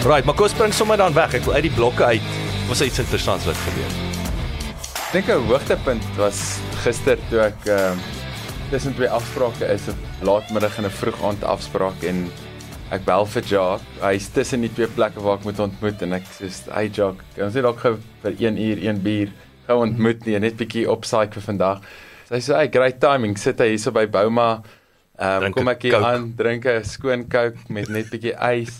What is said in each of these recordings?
Right, maar kom spring sommer dan weg. Ek wil uit die blokke uit. Was iets interessants wat gebeur. Ek dink 'n hoogtepunt was gister toe ek ehm uh, tussen twee afsprake is 'n laatmiddag en 'n vroeg aand afspraak en ek bel vir Jacques. Hy's tussen die twee plekke waar ek moet ontmoet en ek sê, "Hey Jacques, ons het dalk vir 1 uur, 1 bier gou ontmoet nie, net bietjie opsaai vir vandag." Sy sê, "Hey, great timing. Sit hy hierso by Bouma." Ehm um, kom ek hier aan, drink 'n skoon Coke met net bietjie ys.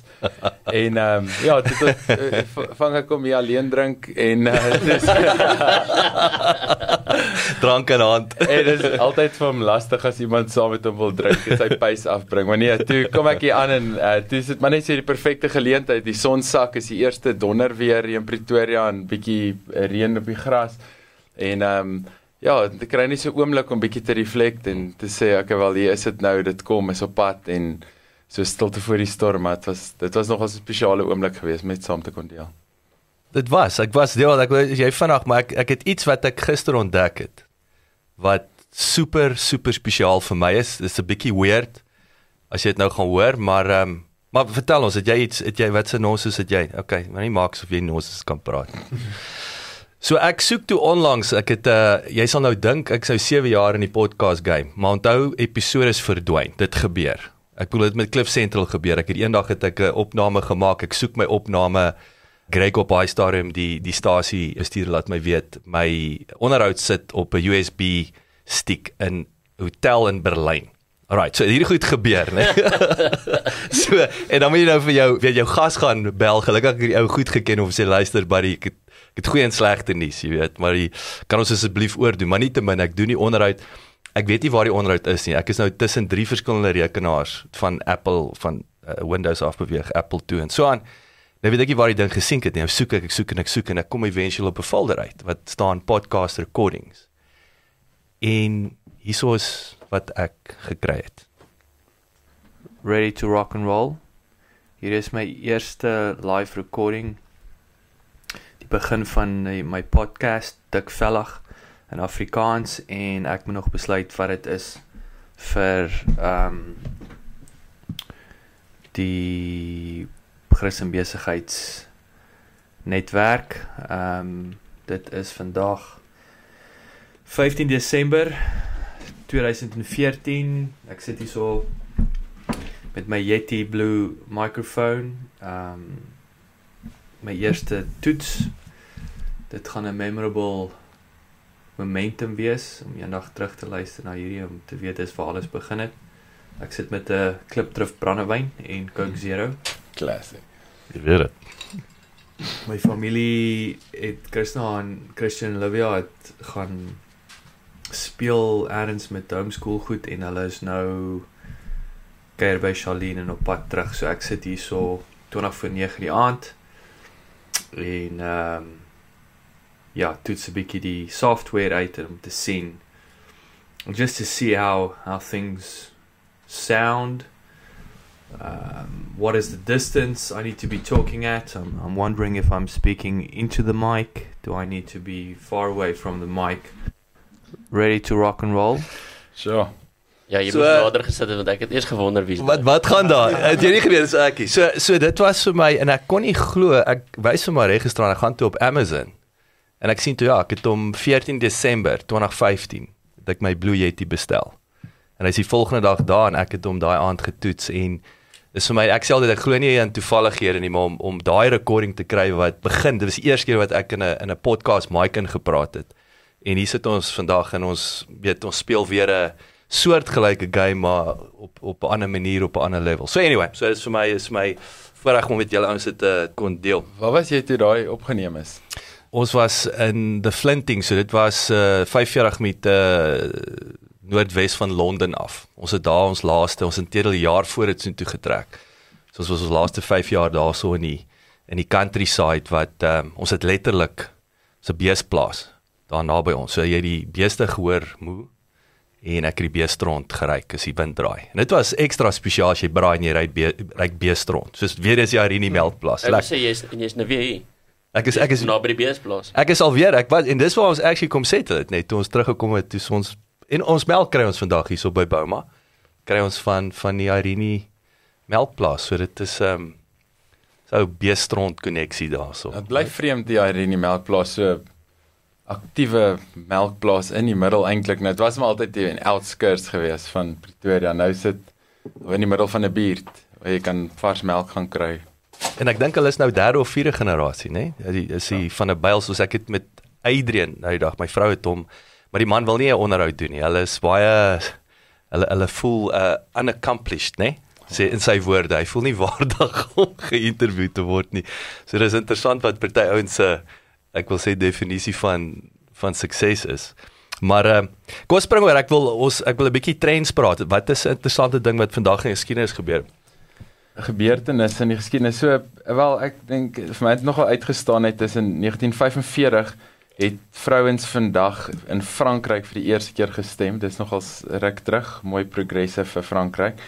en ehm um, ja, dit uh, vang ek kom hier alleen drink en uh, dis drank in hand. en dit is altyd vir hom lastig as iemand saam met hom wil drink en sy pace afbring. Maar nee, toe kom ek hier aan en uh, toe is dit maar net so die perfekte geleentheid. Die son sak is die eerste donder weer hier in Pretoria en bietjie reën op die gras. En ehm um, ja, ek kry net so 'n oomblik om bietjie te reflect en te sê okay wel hier is dit nou, dit kom, is op pad en so stilte voor die storm, maar dit was dit was nog 'n spesiale oomblik geweest met saam te kon deel. Dit was, ek was deel ek jy vanaand maar ek ek het iets wat ek gister ontdek het wat super super spesiaal vir my is. Dis 'n bietjie weird as jy dit nou gaan hoor, maar ehm um, maar vertel ons, het jy iets, het jy wat se nonsens het jy? Okay, maar nie maak asof jy nonsens kan praat. So ek soek toe onlangs, ek het uh jy sal nou dink ek sou 7 jaar in die podcast game, maar onthou episode is verdwyn. Dit gebeur. Ek bedoel dit met Cliff Central gebeur. Ek het eendag het ek 'n opname gemaak. Ek soek my opname Greg op by stadium die die stasie bestuur laat my weet my onderhoud sit op 'n USB stick in hotel in Berlyn. Alright, so hierdie goed gebeur, né? so en dan moet jy nou vir jou weet jou gas gaan bel. Gelukkig ek die ou goed geken of sê luister buddy, ek het het goeie en slegte nuus, jy weet, maar jy kan ons asseblief oordoen, maar nie te min ek doen nie onderhoud. Ek weet nie waar die onderhoud is nie. Ek is nou tussen drie verskillende rekenaars van Apple van uh, Windows af beweeg, Apple toe en so aan. Nou weet ek nie waar die ding gesink het nie. Ek soek ek, ek soek en ek soek en ek kom eventueel op 'n folder uit wat staan podcast recordings. En hieso is wat ek gekry het. Ready to rock and roll. Hier is my eerste live recording begin van my podcast dik vellig in Afrikaans en ek moet nog besluit wat dit is vir ehm um, die Christen besigheids netwerk. Ehm um, dit is vandag 15 Desember 2014. Ek sit hier so met my Yeti Blue microphone. Ehm um, my eerste toets dit gaan 'n memorable momentum wees om eendag terug te luister na hierdie om te weet dis waar alles begin het. Ek sit met 'n klipdrif brandewyn en Coke Zero. Classic. Jy weet dit. My familie het Christina en Christian Olivia het gaan speel eers met homeschool goed en hulle is nou keer by Charlene en op pad terug. So ek sit hier so 20 voor 9 die aand. En ehm um, ja, toets 'n bietjie die software uit om te sien just to see how how things sound. Um, what is the distance I need to be talking at? I'm, I'm wondering if I'm speaking into the mic. Do I need to be far away from the mic? Ready to rock and roll? Sure. Ja, jy so, moet nader gesit het want ek het eers gewonder wie Wat wat gaan daar? Het jy nie geweet dis ekie. So so dit was vir my en ek kon nie glo ek wys vir my registrasie ek gaan toe op Amazon. En ek sien toe ja, ek het hom 14 Desember 2015 het ek my Blue Yeti bestel. En hy is die volgende dag daar en ek het hom daai aand getoets en dis vir my ek sê altyd ek glo nie in toevallighede nie, maar om om daai recording te kry wat begin, dit was die eerste keer wat ek in 'n in 'n podcast mic in gepraat het. En hier sit ons vandag en ons weet ons speel weer 'n soortgelyke game maar op op 'n ander manier op 'n ander level. So anyway, so dit is vir my is my voorreg om met julle ouens te kon deel. Waar was jy toe daai opgeneem is? Ons was in the Flinting, so dit was uh 45 met uh noordwes van Londen af. Ons het daar ons laaste, ons het 'n jaar voor dit so toe getrek. So ons was ons laaste 5 jaar daarso in die in die countryside wat um, ons het letterlik so beesplaas daar naby ons. So jy die beeste gehoor moe en ek het die beestrond gery as die wind draai. En dit was ekstra spesiaal as jy braai en jy ry be, ry beestrond. Soos weer is jy hier in die melkplaas. Ek sê jy's jy's nou weer hier. Ek is ek is naby die beesplaas. Ek is al weer ek was en dis waar ons actually kom settle het net toe ons teruggekom het toe ons en ons melk kry ons vandag hierso by Bouma. Kry ons van van die Irene melkplaas. So dit is ehm um, so beestrond koneksie daarso. Dit bly vreemd die Irene melkplaas so aktiewe melkplaas in die middel eintlik. Nou dit was maar altyd in outskirts gewees van Pretoria. Nou sit in die middel van 'n buurt waar jy kan vars melk gaan kry. En ek dink hulle is nou derde of vierde generasie, né? Nee? Die is die ja. van 'n byl soos ek het met Adrian nou die dag. My vrou het hom, maar die man wil nie 'n onderhoud doen nie. Hulle is baie hulle hulle voel uh unaccomplished, né? Nee? sê in sy woorde, hy voel nie waardig om geïnterview te word nie. So dis interessant wat party ouens se ek wil sê definisie van van sukses is. Maar uh, kom spring oor. Ek wil ons ek wil 'n bietjie trends praat. Wat is 'n interessante ding wat vandag in geskiedenis gebeur? 'n Gebeurtenis in die geskiedenis. So wel ek dink vir my het nogal uitgestaan het tussen 1945 het vrouens vandag in Frankryk vir die eerste keer gestem. Dis nogal ruk terug, mooi progressive vir Frankryk.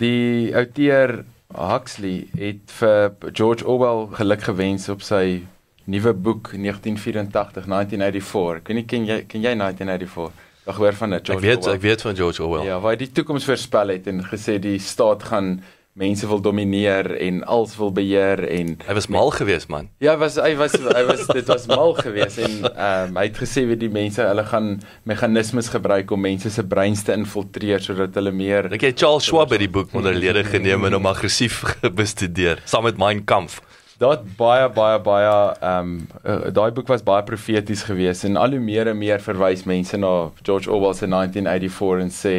Die outeur Huxley het vir George Orwell geluk gewens op sy nuwe boek 1984 1984. Ken jy ken jy ken jy 1984? Ek hoor van dit George. Ek weet Orwell. ek weet van George Orwell. Ja, waar hy die toekoms voorspel het en gesê die staat gaan mense wil domineer en alles wil beheer en hy was mal geweest man. Ja, hy was hy was hy was dit was mal geweest en ehm um, hy het gesê wie die mense hulle gaan meganismes gebruik om mense se breins te infiltreer sodat hulle meer Ek het Charles Schwab by die boek modelleer geneem en hom aggressief bestudeer saam met Mein Kampf. Daar baie baie baie ehm um, uh, daai boek was baie profeties geweest en al hoe meer en meer verwys mense na George Orwell se 1984 en sê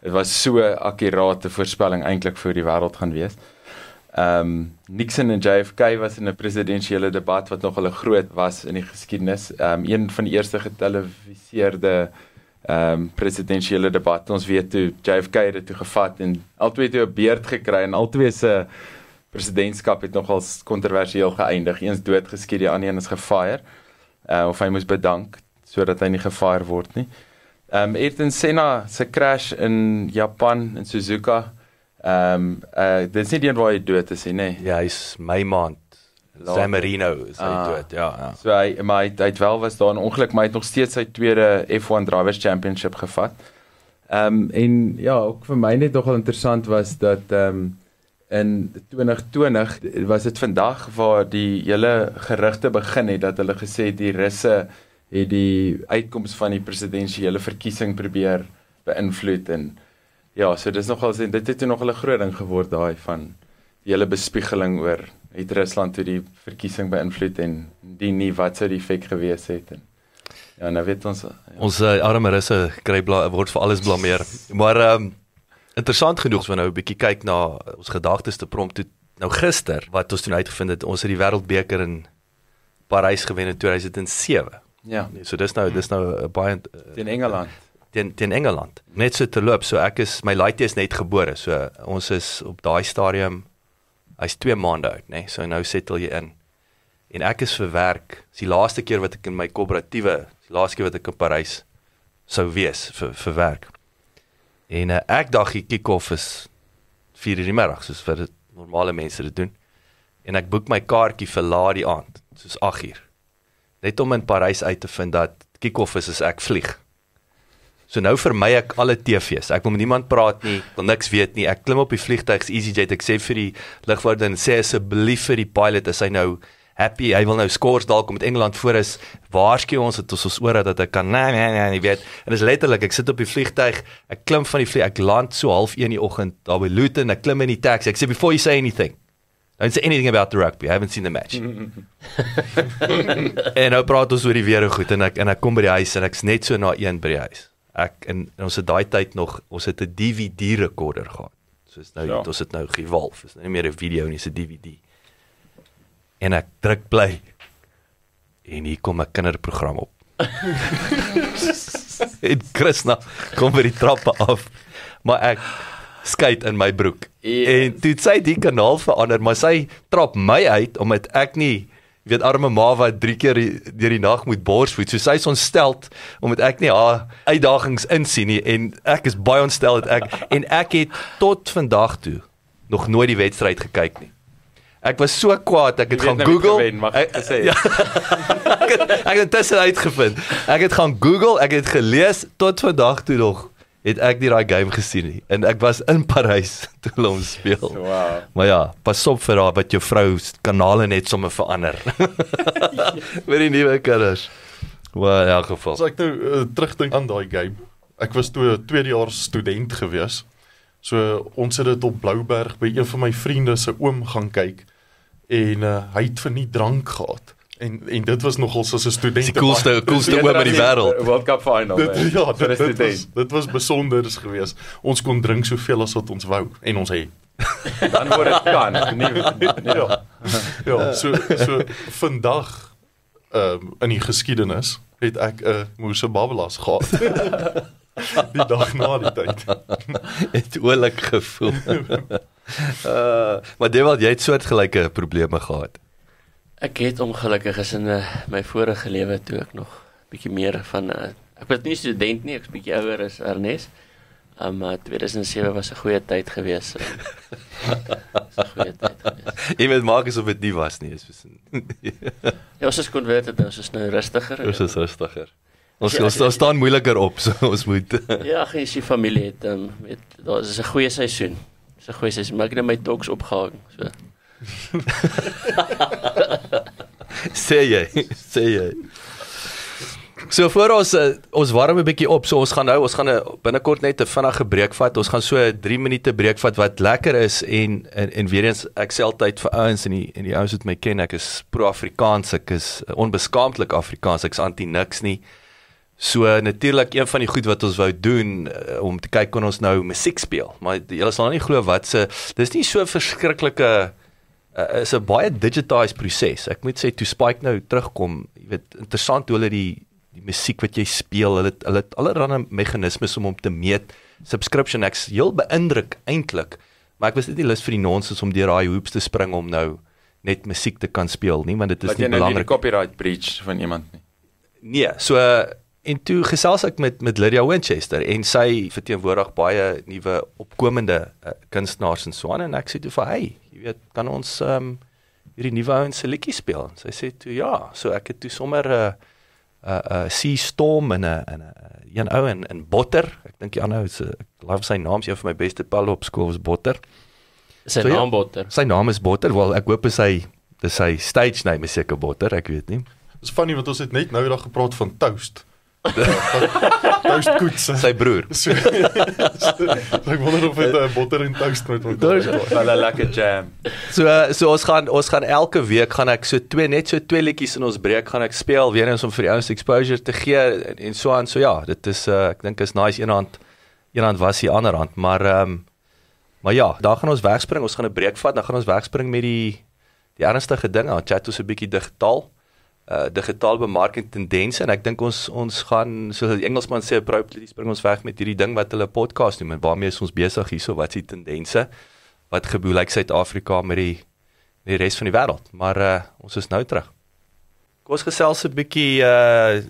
Dit was so 'n akkurate voorspelling eintlik vir die wêreld gaan wees. Ehm um, Nixon en JFK was in 'n presidentsiële debat wat nog 'n groot was in die geskiedenis. Ehm um, een van die eerste geteleviseerde ehm um, presidentsiële debat. Ons weet toe JFK het dit toe gevat en albei het 'n beerd gekry en albei se presidentskap het nogal kontroversieel geëindig. Eens dood geskiet, die ander een is gefire. Uh, of hy moes bedank sodat hy nie gefire word nie. Ehm um, Ayrton Senna se crash in Japan in Suzuka. Ehm um, uh dis nie die een waar hy dood is nie, nê? Nee. Ja, hy's my maand. San Marino is hy ah, dood, ja, ja. So hy maar hy, hy het wel was daar 'n ongeluk, maar hy het nog steeds sy tweede F1 Drivers Championship gevat. Ehm um, en ja, ook vir my net nogal interessant was dat ehm um, in 2020 was dit vandag waar die hele gerugte begin het dat hulle gesê die russe het die uitkoms van die presidentsiële verkiesing probeer beïnvloed en ja, so dis nogal dit het nog 'n groot ding geword daai van die hele bespiegeling oor het Rusland toe die verkiesing beïnvloed en die nie wat sou die effek gewees het en ja, nou weet ons ja. ons uh, arme russe kry word vir alles blameer. Maar um, interessant genoeg we nou 'n bietjie kyk na ons gedagtes te prompt toe nou gister wat ons toe uitgevind het ons het die wêreldbeker in Parys gewen in 2007. Ja. Nee, so dis nou dis nou uh, baie uh, teen Engeland. Teen teen Engeland. Net so te loop. So ek is my laaitjie is net gebore. So ons is op daai stadium hy's 2 maande oud, nê. Nee? So nou settle jy in. En ek is vir werk. Dis die laaste keer wat ek in my koöperatiewe, die laaste keer wat ek in Parys sou wees vir vir werk. En uh, ek die kick-off is 4:00 in die middag, soos vir normale mense dit doen. En ek boek my kaartjie vir laat die aand, soos 8:00 net om in Parys uit te vind dat kick-off is as ek vlieg. So nou vermy ek alle TV's. Ek wil met niemand praat nie, wil niks weet nie. Ek klim op die vliegtuig se EasyJet. Ek sê vir die lugvaarder en sê asseblief vir die pilot as hy nou happy, hy wil nou skors dalk om met Engeland voor is. Waarsku ons dat ons ons oor dat ek kan nee nee nee, jy weet. En dis letterlik, ek sit op die vliegtuig, ek klim van die vlieg, ek land so half 1 in die oggend daar by Luton, ek klim in die taxi. Ek sê before you say anything, Don't say anything about the rugby. I haven't seen the match. en nou praat ons oor die weer goed en ek en ek kom by die huis en ek's net so na een by die huis. Ek en, en ons het daai tyd nog ons het 'n DVD rekorder gehad. Soos nou ja. ons het nou gewolf. Is nou nie meer 'n video nie, dis 'n DVD. En ek druk play. En hier kom 'n kinderprogram op. en Chrisna kom by die trappe af. Maar ek skei in my broek. Yes. En toe sy die kanaal verander, maar sy trap my uit omdat ek nie weet arme ma wat 3 keer deur die nag moet borsvoed. So sy is ontsteld omdat ek nie haar uitdagings insien nie en ek is baie ontstel dat ek en ek het tot vandag toe nog nooit die wedstryd gekyk nie. Ek was so kwaad ek het gaan nou Google. gewen, mag ek Ek- sê? Ja, ek het ek het dit uitgevind. Ek het gaan Google, ek het gelees tot vandag toe nog het ek nie daai game gesien nie en ek was in Parys toe hulle hom speel. Wow. Maar ja, pas op vir haar wat jou vrou se kanale net sommer verander. Met die nuwe kinders. Maar in elk geval. As ek nou uh, terugdink aan daai game. Ek was toe 'n tweedejaars student gewees. So ons het dit op Blouberg by een van my vriende se oom gaan kyk en uh, hy het vir nie drank gehad. En en dit was nogal soos 'n student. Die coolste coolste oom in die wêreld. World Cup final. Dit, hè, ja, 'n dit, dit was dit was besonders geweest. Ons kon drink soveel as wat ons wou en ons het. Dan word dit kan. Nie, nie, Ja. Ja, so so vandag ehm um, in die geskiedenis het ek 'n uh, Moose Babbelas gehad. die dag na die tyd. Het oulik gevoel. uh, maar dit wat jy het soortgelyke probleme gehad. Ek het ongelukkig is in uh, my vorige lewe toe ek nog bietjie meer van uh, ek was nie student nie, ek's bietjie ouer as Ernest. Um uh, 2007 was 'n goeie tyd gewees. Um, was 'n goeie tyd gewees. Jy moet maak asof dit nie was nie, is Ja, ons is konverteer, ons is nou rustiger. Ons is rustiger. Ons Ja, ons, ja. ons staan moeiliker op, so ons moet Ja, gee jy familie het um weet daar is 'n goeie seisoen. Dis 'n goeie seisoen, maar ek het nou my talks opgehang, so. Sê jy, sê jy. So voor ons uh, ons warm 'n bietjie op, so ons gaan nou ons gaan 'n binnekort net 'n vinnige breek vat. Ons gaan so 'n 3 minute breek vat wat lekker is en en, en weer eens ek sê altyd vir ouens en die en die ouens wat my ken, ek is pro-Afrikaans, ek is uh, onbeskaamdlik Afrikaans, ek's anti niks nie. So natuurlik een van die goed wat ons wou doen uh, om te kyk kon ons nou musiek speel. Maar julle sal nou nie glo wat se dis nie so verskriklike uh, is 'n baie digitized proses. Ek moet sê toe Spike nou terugkom, jy weet interessant hoe hulle die die musiek wat jy speel, hulle hulle het allerlei meganismes om hom te meet. Subscription ek's heel beïndruk eintlik, maar ek was net nie lus vir die nonsens om deur daai hoops te spring om nou net musiek te kan speel nie, want dit is Dat nie jy nou nie die belangrik. copyright breach van iemand nie. Nee, so uh, en toe gesels ek met met Lydia Winchester en sy verteenwoordig baie nuwe opkomende uh, kunstenaars in Swan en ek sê toe vir hy, jy weet, kan ons ehm um, hierdie nuwe ouens se liedjie speel? En sy sê toe ja, so ek het toe sommer 'n uh, 'n uh, 'n uh, Sea Storm en 'n 'n 'n een ou in in Botter. Ek dink die ander ou is ek love sy naam, sy een van my beste palle op skool was Botter. Sy So ja. naam botter. Sy naam is Botter. Wel, ek hoop is hy dis sy stage name is seker Botter, ek weet nie. Dis funny want ons het net nou daag gepraat van toast. Toast koets. Sy broer. So, so, ek wonder of dit 'n botter en toast met Daar is- mekaar. Wel 'n lekker jam. So uh, so ons gaan ons gaan elke week gaan ek so twee net so twee liedjies in ons breek gaan ek speel weer eens om vir die ouens exposure te gee en, en so aan so ja dit is uh, ek dink is nice een hand een hand was die ander hand maar ehm um, maar ja daar gaan ons wegspring ons gaan 'n breek vat dan gaan ons wegspring met die die ernstige dinge chat ons 'n bietjie digitaal uh digitaal bemarking tendense en ek dink ons ons gaan so die Engelsman sê appropriately spring ons weg met hierdie ding wat hulle podcast noem en waarmee is ons besig hierso wat is die tendense wat gebeur lyk Suid-Afrika met die met die res van die wêreld. Maar uh ons is nou terug. Kom ons gesels 'n bietjie uh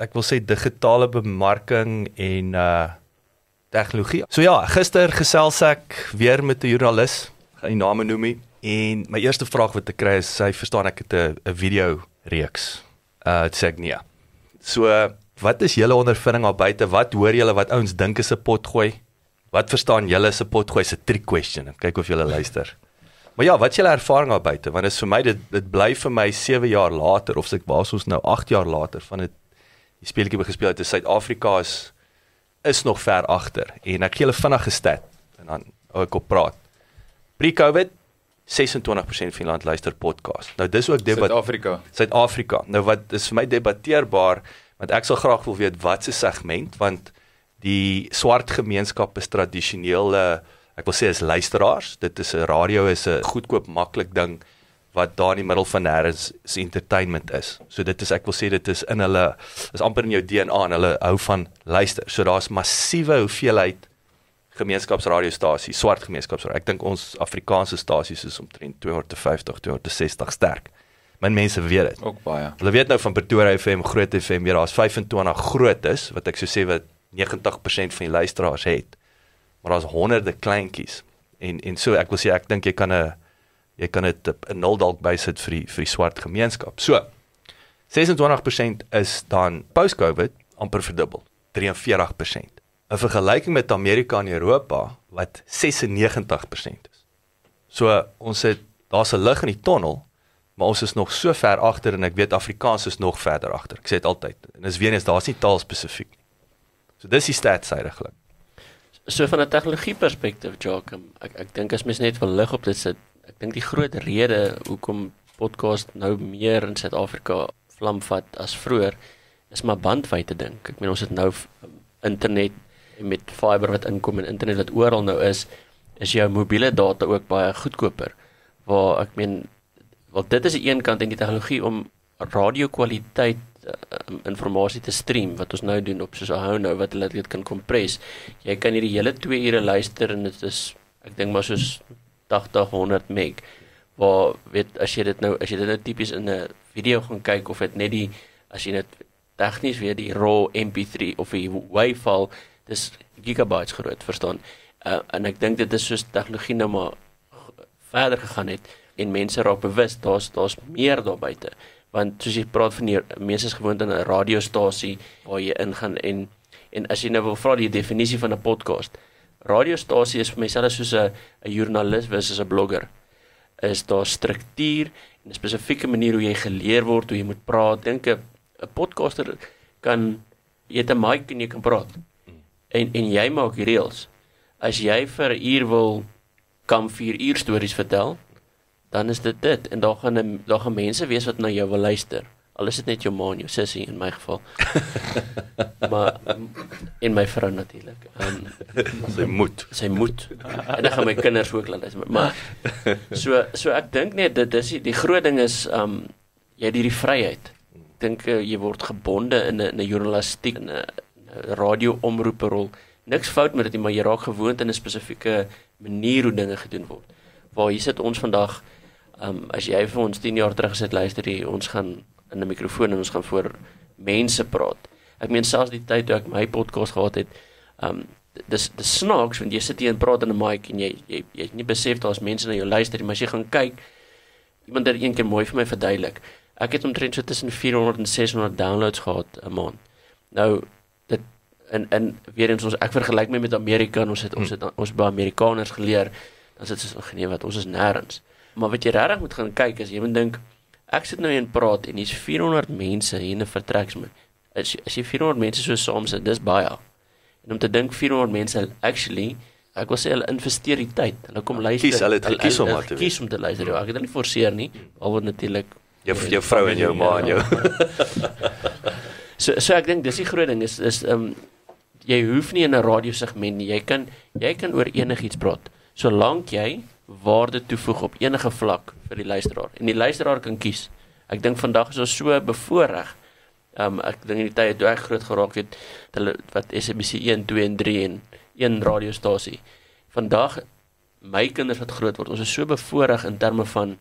ek wil sê digitale bemarking en uh tegnologie. So ja, gister gesels ek weer met 'n joernalis, gaan nie name noem nie. En my eerste vraag wat ek kry is sy verstaan ek het 'n 'n video reeks. Uh sê ek nee. So wat is julle ondervinding daar buite? Wat hoor julle wat ouens dink is 'n potgooi? Wat verstaan julle is 'n potgooi se trick question? En kyk of julle luister. Maar ja, wat is julle ervaring daar buite? Want is vir my dit dit bly vir my 7 jaar later of ek waar ons nou 8 jaar later van dit die speletjie begin speel het. Suid-Afrika is is nog ver agter en ek gee julle vinnige stat en dan hou ek op praat. Pre-COVID 26% van die land luister podcast. Nou dis ook debat Suid-Afrika. Suid-Afrika. Nou wat is vir my debatteerbaar want ek sal graag wil weet wat se segment want die swart gemeenskap is tradisioneel uh, ek wil sê is luisteraars. Dit is 'n radio is 'n goedkoop maklik ding wat daar in die middel van nêrens se entertainment is. So dit is ek wil sê dit is in hulle is amper in jou DNA en hulle hou van luister. So daar's massiewe hoeveelheid gemeenskapsradiostasie, swart gemeenskapsradio. Ek dink ons Afrikaanse stasies is omtrent 250, 260 sterk. Min mense weet dit. Ook baie. Hulle weet nou van Pretoria FM, Groot FM, weer daar's 25 grootes wat ek sou sê wat 90% van die luisteraars het. Maar daar's honderde kleintjies. En en so ek wil sê ek dink jy kan 'n jy kan dit 'n nul dalk bysit vir die vir die swart gemeenskap. So 26% is dan post-COVID amper verdubbel, 43%. 'n Vergelyking met Amerika en Europa wat 96% is. So ons het daar's 'n lig in die tonnel, maar ons is nog so ver agter en ek weet Afrikaans is nog verder agter. Ek sê dit altyd. En dis weer eens daar's nie taal spesifiek nie. So dis die stats eintlik. So van 'n tegnologie perspektief, Jacques, ek ek dink as mens net wil lig op dit sit, ek dink die groot rede hoekom podcast nou meer in Suid-Afrika vlam vat as vroeër is maar bandwydte dink. Ek meen ons het nou internet met fiber wat inkom en internet wat oral nou is, is jou mobiele data ook baie goedkoper. Waar ek meen wel dit is 'n een kant en die tegnologie om radio kwaliteit um, informasie te stream wat ons nou doen op soos 'n hou nou wat hulle dit kan kompres. Jy kan hierdie hele 2 ure luister en dit is ek dink maar soos 80 100 meg. Waar weet as jy dit nou as jy dit nou tipies in 'n video gaan kyk of dit net die as jy dit tegnies weer die raw MP3 of die WAV file dis gigabytes groot, verstaan? Uh, en ek dink dit is soos tegnologie nou maar verder gegaan het en mense raak bewus daar's daar's meer daar buite. Want soos jy praat van die mense is gewoond aan 'n radiostasie waar jy ingaan en en as jy nou wil vra die definisie van 'n podcast radiostasie is vir myself soos 'n 'n joernalis versus 'n blogger. Is daar struktuur en 'n spesifieke manier hoe jy geleer word hoe jy moet praat? Dink 'n 'n podcaster kan jy het 'n mic en jy kan praat en en jy maak die reëls as jy vir 'n uur wil kan 4 uur stories vertel dan is dit dit en daar gaan daar gaan mense wees wat na jou wil luister. Al is dit net jou ma en jou sussie in my geval. maar in my vrou natuurlik. Ehm sy moet. Sy moet. En dan gaan my kinders ook laat luister. Maar so so ek dink net dit is die, die groot ding is ehm um, jy het hierdie vryheid. Ek dink uh, jy word gebonde in 'n 'n journalistiek in 'n radio omroeperol. Niks fout met dit nie, maar jy raak gewoond aan 'n spesifieke manier hoe dinge gedoen word. Waar hier sit ons vandag Ehm um, as jy vir ons 10 jaar terug gesit luister jy ons gaan in 'n mikrofoon en ons gaan voor mense praat. Ek meen selfs die tyd toe ek my podcast gehad het, ehm um, dis dis snaaks want jy sit hier en praat in 'n mic en jy jy jy het nie besef daar's mense na jou luister nie, maar as jy gaan kyk iemand het eendag mooi vir my verduidelik. Ek het omtrent so tussen 400 en 600 downloads gehad 'n maand. Nou en en weer eens ons ek vergelyk my met Amerika en ons het ons het ons by Amerikaners geleer dan sit ons nee wat ons is nêrens. Maar wat jy regtig moet gaan kyk is jy moet dink ek sit nou hier en praat en hier's 400 mense hier in 'n vertreksme. As as jy 400 mense so saam sit, dis baie. En om te dink 400 mense actually ek wil sê hulle investeer die tyd. Hulle kom luister. Kies hulle het kies om te kies om te luister. Ja. Ek het dit nie forceer nie. Al word natuurlik jou jou vrou en jou ma en jou. so so ek dink dis die groot ding is is ehm um, jy hoef nie in 'n radiosegment nie. Jy kan jy kan oor enigiets praat. Solank jy waarde toevoeg op enige vlak vir die luisteraar en die luisteraar kan kies. Ek dink vandag is ons so bevoordeel. Um, ek dink in die tye toe ek groot geraak het, hulle wat SABC 1, 2 en 3 en een radiostasie. Vandag my kinders wat groot word, ons is so bevoordeel in terme van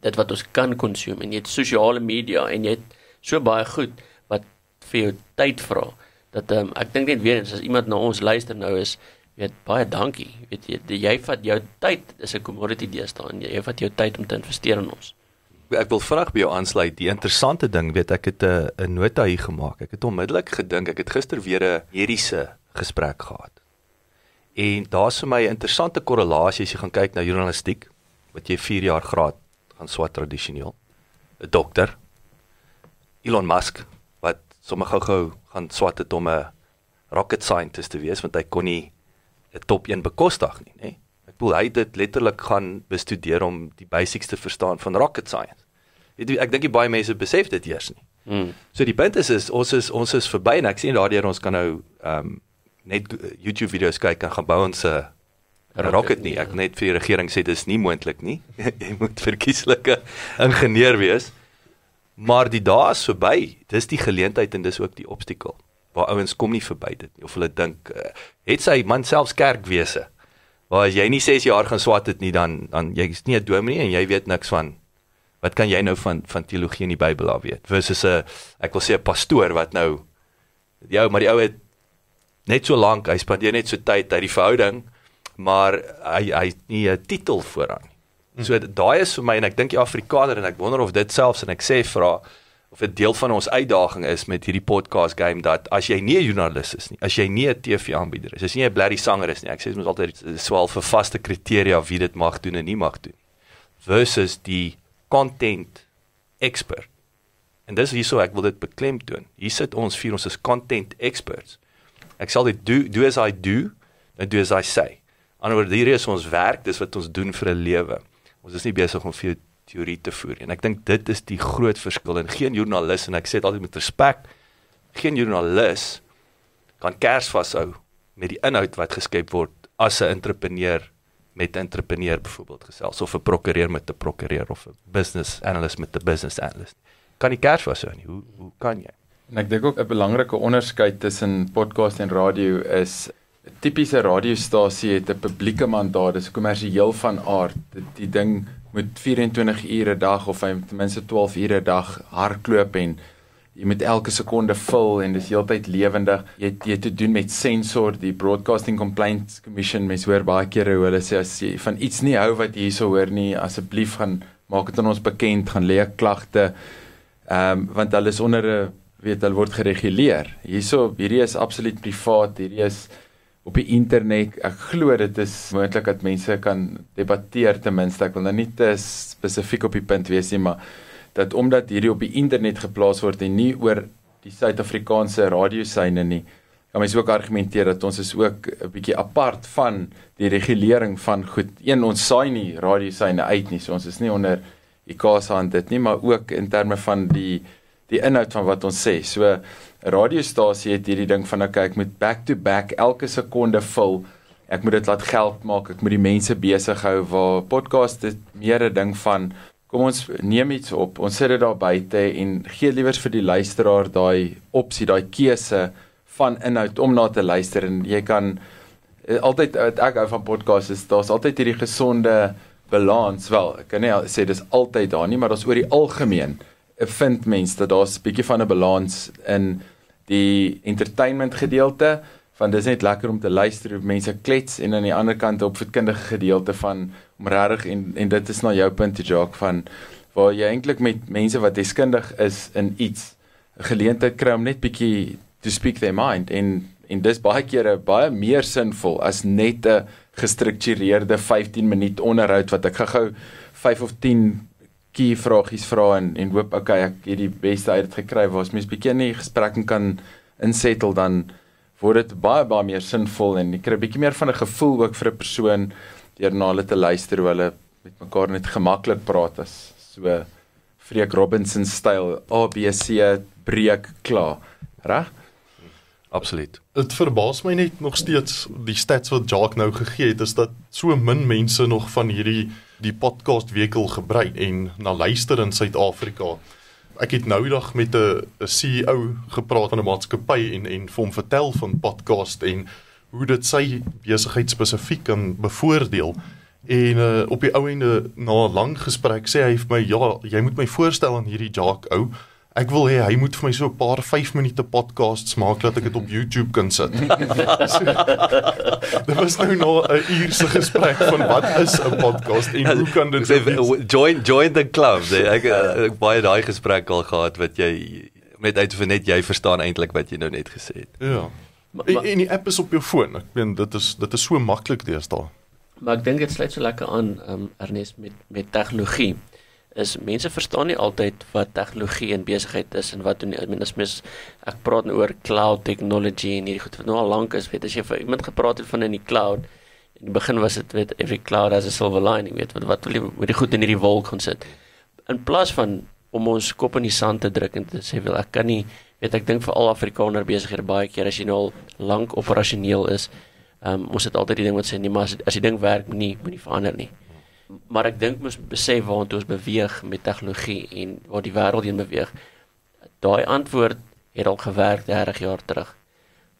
dit wat ons kan konsumeer en jy het sosiale media en jy het so baie goed wat vir jou tyd vra. Dat um, ek dink net weer eens as iemand na ons luister nou is weet baie dankie. Weet jy, jy vat jou tyd is 'n commodity deesdae en jy vat jou tyd om te investeer in ons. Ek wil vinnig by jou aansluit. Die interessante ding, weet ek het 'n 'n nota hier gemaak. Ek het onmiddellik gedink ek het gister weer 'n mediese gesprek gehad. En daar's vir my 'n interessante korrelasie as jy gaan kyk na journalistiek wat jy 4 jaar graad gaan swat tradisioneel. 'n Dokter Elon Musk sommer gou-gou gaan swat het om 'n rocket scientist te wees want hy kon nie 'n top 1 bekostig nie, nê? Ek bedoel hy het dit letterlik gaan bestudeer om die basics te verstaan van rocket science. Weet jy, ek dink baie mense besef dit eers nie. Mm. So die punt is, is ons is ons is verby en ek sien daardeur ons kan nou ehm um, net YouTube video's kyk en gaan bou ons 'n rocket, rocket nie. Ek ja. net vir die regering sê dis nie moontlik nie. jy moet verkieslike ingenieur wees. Maar die dae is verby. Dis die geleentheid en dis ook die obstakel. waar ouens kom nie verby dit nie of hulle dink uh, het sy man selfs kerkwese. Waar as jy nie 6 jaar gaan swat het nie dan dan jy's nie 'n dominee en jy weet niks van wat kan jy nou van van teologie in die Bybel af weet? Versus 'n ek wil sê 'n pastoor wat nou jou maar die ou het net so lank, hy spandeer net so tyd uit die verhouding, maar hy hy het nie 'n titel vooraan Hmm. So daai is vir my en ek dink die Afrikaner en ek wonder of dit selfs en ek sê vra of 'n deel van ons uitdaging is met hierdie podcast game dat as jy nie 'n joernalis is nie, as jy nie 'n TV-aanbieder is, as jy nie 'n blerry sanger is nie, ek sê dit moet altyd swel vir vaste kriteria wie dit mag doen en nie mag doen versus die content expert. En dis hierso ek wil dit beklemtoon. Hier sit ons vier ons is content experts. Ek sal dit do do as I do, dan do as I say. Anderswoorde hier is ons werk, dis wat ons doen vir 'n lewe. Ons is nie besig om vir teorie te voer nie. En ek dink dit is die groot verskil en geen joernalis en ek sê dit altyd met respek, geen joernalis kan kers vashou met die inhoud wat geskep word as 'n entrepreneur met 'n entrepreneur byvoorbeeld gesels of 'n prokureur met 'n prokureur of 'n business analyst met 'n business analyst. Kan nie kers vashou nie. Hoe hoe kan jy? En ek dink ook 'n belangrike onderskeid tussen podcast en radio is tipiese radiostasie het 'n publieke mandaat, dis kommersieel van aard. Die, ding moet 24 ure 'n dag of ten minste 12 ure 'n dag hardloop en jy moet elke sekonde vul en dis heeltyd lewendig. Jy jy te doen met sensor, die Broadcasting Complaints Commission, mens hoor baie kere hoe hulle sê as jy van iets nie hou wat jy hierso hoor nie, asseblief gaan maak dit aan ons bekend, gaan lê klagte. Ehm um, want hulle is onder 'n weet hulle word gereguleer. Hierso hierdie is absoluut privaat, hierdie is op die internet. Ek glo dit is moontlik dat mense kan debatteer ten minste. Ek wil nou nie te spesifiek op die punt wees nie, maar dat omdat hierdie op die internet geplaas word en nie oor die Suid-Afrikaanse radiosyne nie, kan mens ook argumenteer dat ons is ook 'n bietjie apart van die regulering van goed. Een ons saai nie radiosyne uit nie, so ons is nie onder ICASA aan dit nie, maar ook in terme van die die inhoud van wat ons sê. So 'n radiostasie het hierdie ding van okay, ek moet back to back elke sekonde vul. Ek moet dit laat geld maak. Ek moet die mense besig hou waar podcast dit meer 'n ding van kom ons neem iets op. Ons sit dit daar buite en gee liewers vir die luisteraar daai opsie, daai keuse van inhoud om na te luister en jy kan eh, altyd ek hou van podcasts is daar's altyd hierdie gesonde balans wel. Ek kan nie sê dis altyd daar nie, maar daar's oor die algemeen vind mens dat daar's 'n bietjie van 'n balans in die entertainment gedeelte van dis net lekker om te luister hoe mense klets en aan die ander kant op voedkundige gedeelte van om regtig en en dit is na jou punt Jacques van waar jy eintlik met mense wat deskundig is in iets 'n geleentheid kry om net bietjie to speak their mind en en dis baie kere baie meer sinvol as net 'n gestruktureerde 15 minuut onderhoud wat ek gou-gou 5 of 10 key vragies vra en en hoop okay ek het die beste uit dit gekry. Waar ons mens bietjie nie gesprekke kan insettle dan word dit baie baie meer sinvol en jy kry bietjie meer van 'n gevoel ook vir 'n persoon deur na hulle te luister hoe hulle met mekaar net gemaklik praat as so Freek Robinson styl ABC breek klaar. Reg? Absoluut. Dit verbaas my net nog steeds die stats wat Jacques nou gegee het is dat so min mense nog van hierdie die podcast wekel gebruik en na luister in Suid-Afrika ek het nou eendag met 'n CEO gepraat van 'n maatskappy en en vir hom vertel van podcast en hoe dit sy besigheid spesifiek kan bevoordeel. En uh, op die ou ende na 'n lang gesprek sê hy vir my ja, jy moet my voorstel aan hierdie Jacques ou. Ek wil hê hy moet vir my so 'n paar 5 minute podcasts maak dat ek dit op YouTube kan sit. Dit was nou nog 'n uur se gesprek van wat is 'n podcast en hoe kan dit sê join join the club. Ek ek baie daai gesprek al gehad wat jy met uit vir net jy verstaan eintlik wat jy nou net gesê het. Ja. En, en die app is op jou foon. Ek meen dit is dit is so maklik deesdae. Maar ek dink dit sluit so lekker aan um, Ernest met met tegnologie is mense verstaan nie altyd wat tegnologie en besigheid is en wat doen nie. Ek mens ek praat nou oor cloud technology en hierdie goed wat nou al lank is, weet as jy vir iemand gepraat het van in die cloud. In die begin was dit weet every cloud has a silver lining, weet wat wat wil jy met die goed in hierdie wolk gaan sit. In plaas van om ons kop in die sand te druk en te sê wel ek kan nie weet ek dink vir al Afrikaner besighede baie keer as jy nou al lank operasioneel is, um, ons het altyd die ding wat sê nee, maar as, as die ding werk, moenie moenie verander nie maar ek dink mens besef waartoe ons beweeg met tegnologie en waar die wêreld heen beweeg. Daai antwoord het al gewerk 30 jaar terug.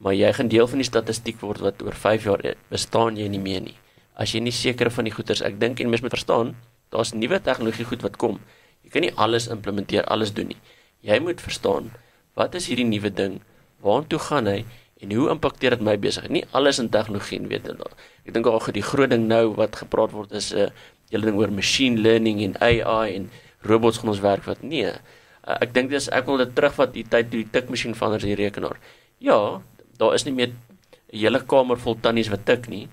maar jy gaan deel van die statistiek word wat oor 5 jaar eh, bestaan jy nie meer nie. As jy nie seker van die goeders, ek dink en mens moet verstaan, daar's nuwe tegnologie goed wat kom. Jy kan nie alles implementeer, alles doen nie. Jy moet verstaan, wat is hierdie nuwe ding? Waartoe gaan hy en hoe impakteer dit my besigheid? Nie alles in tegnologie en weet jy. Ek dink ook die groot ding nou wat gepraat word is 'n uh, hele ding oor machine learning en AI en robots gaan ons werk wat nee. Uh, ek dink dis ek wil dit terugvat die tyd toe die tikmasjien verander die rekenaar. Ja, daar is nie meer 'n hele kamer vol tannies wat tik nie,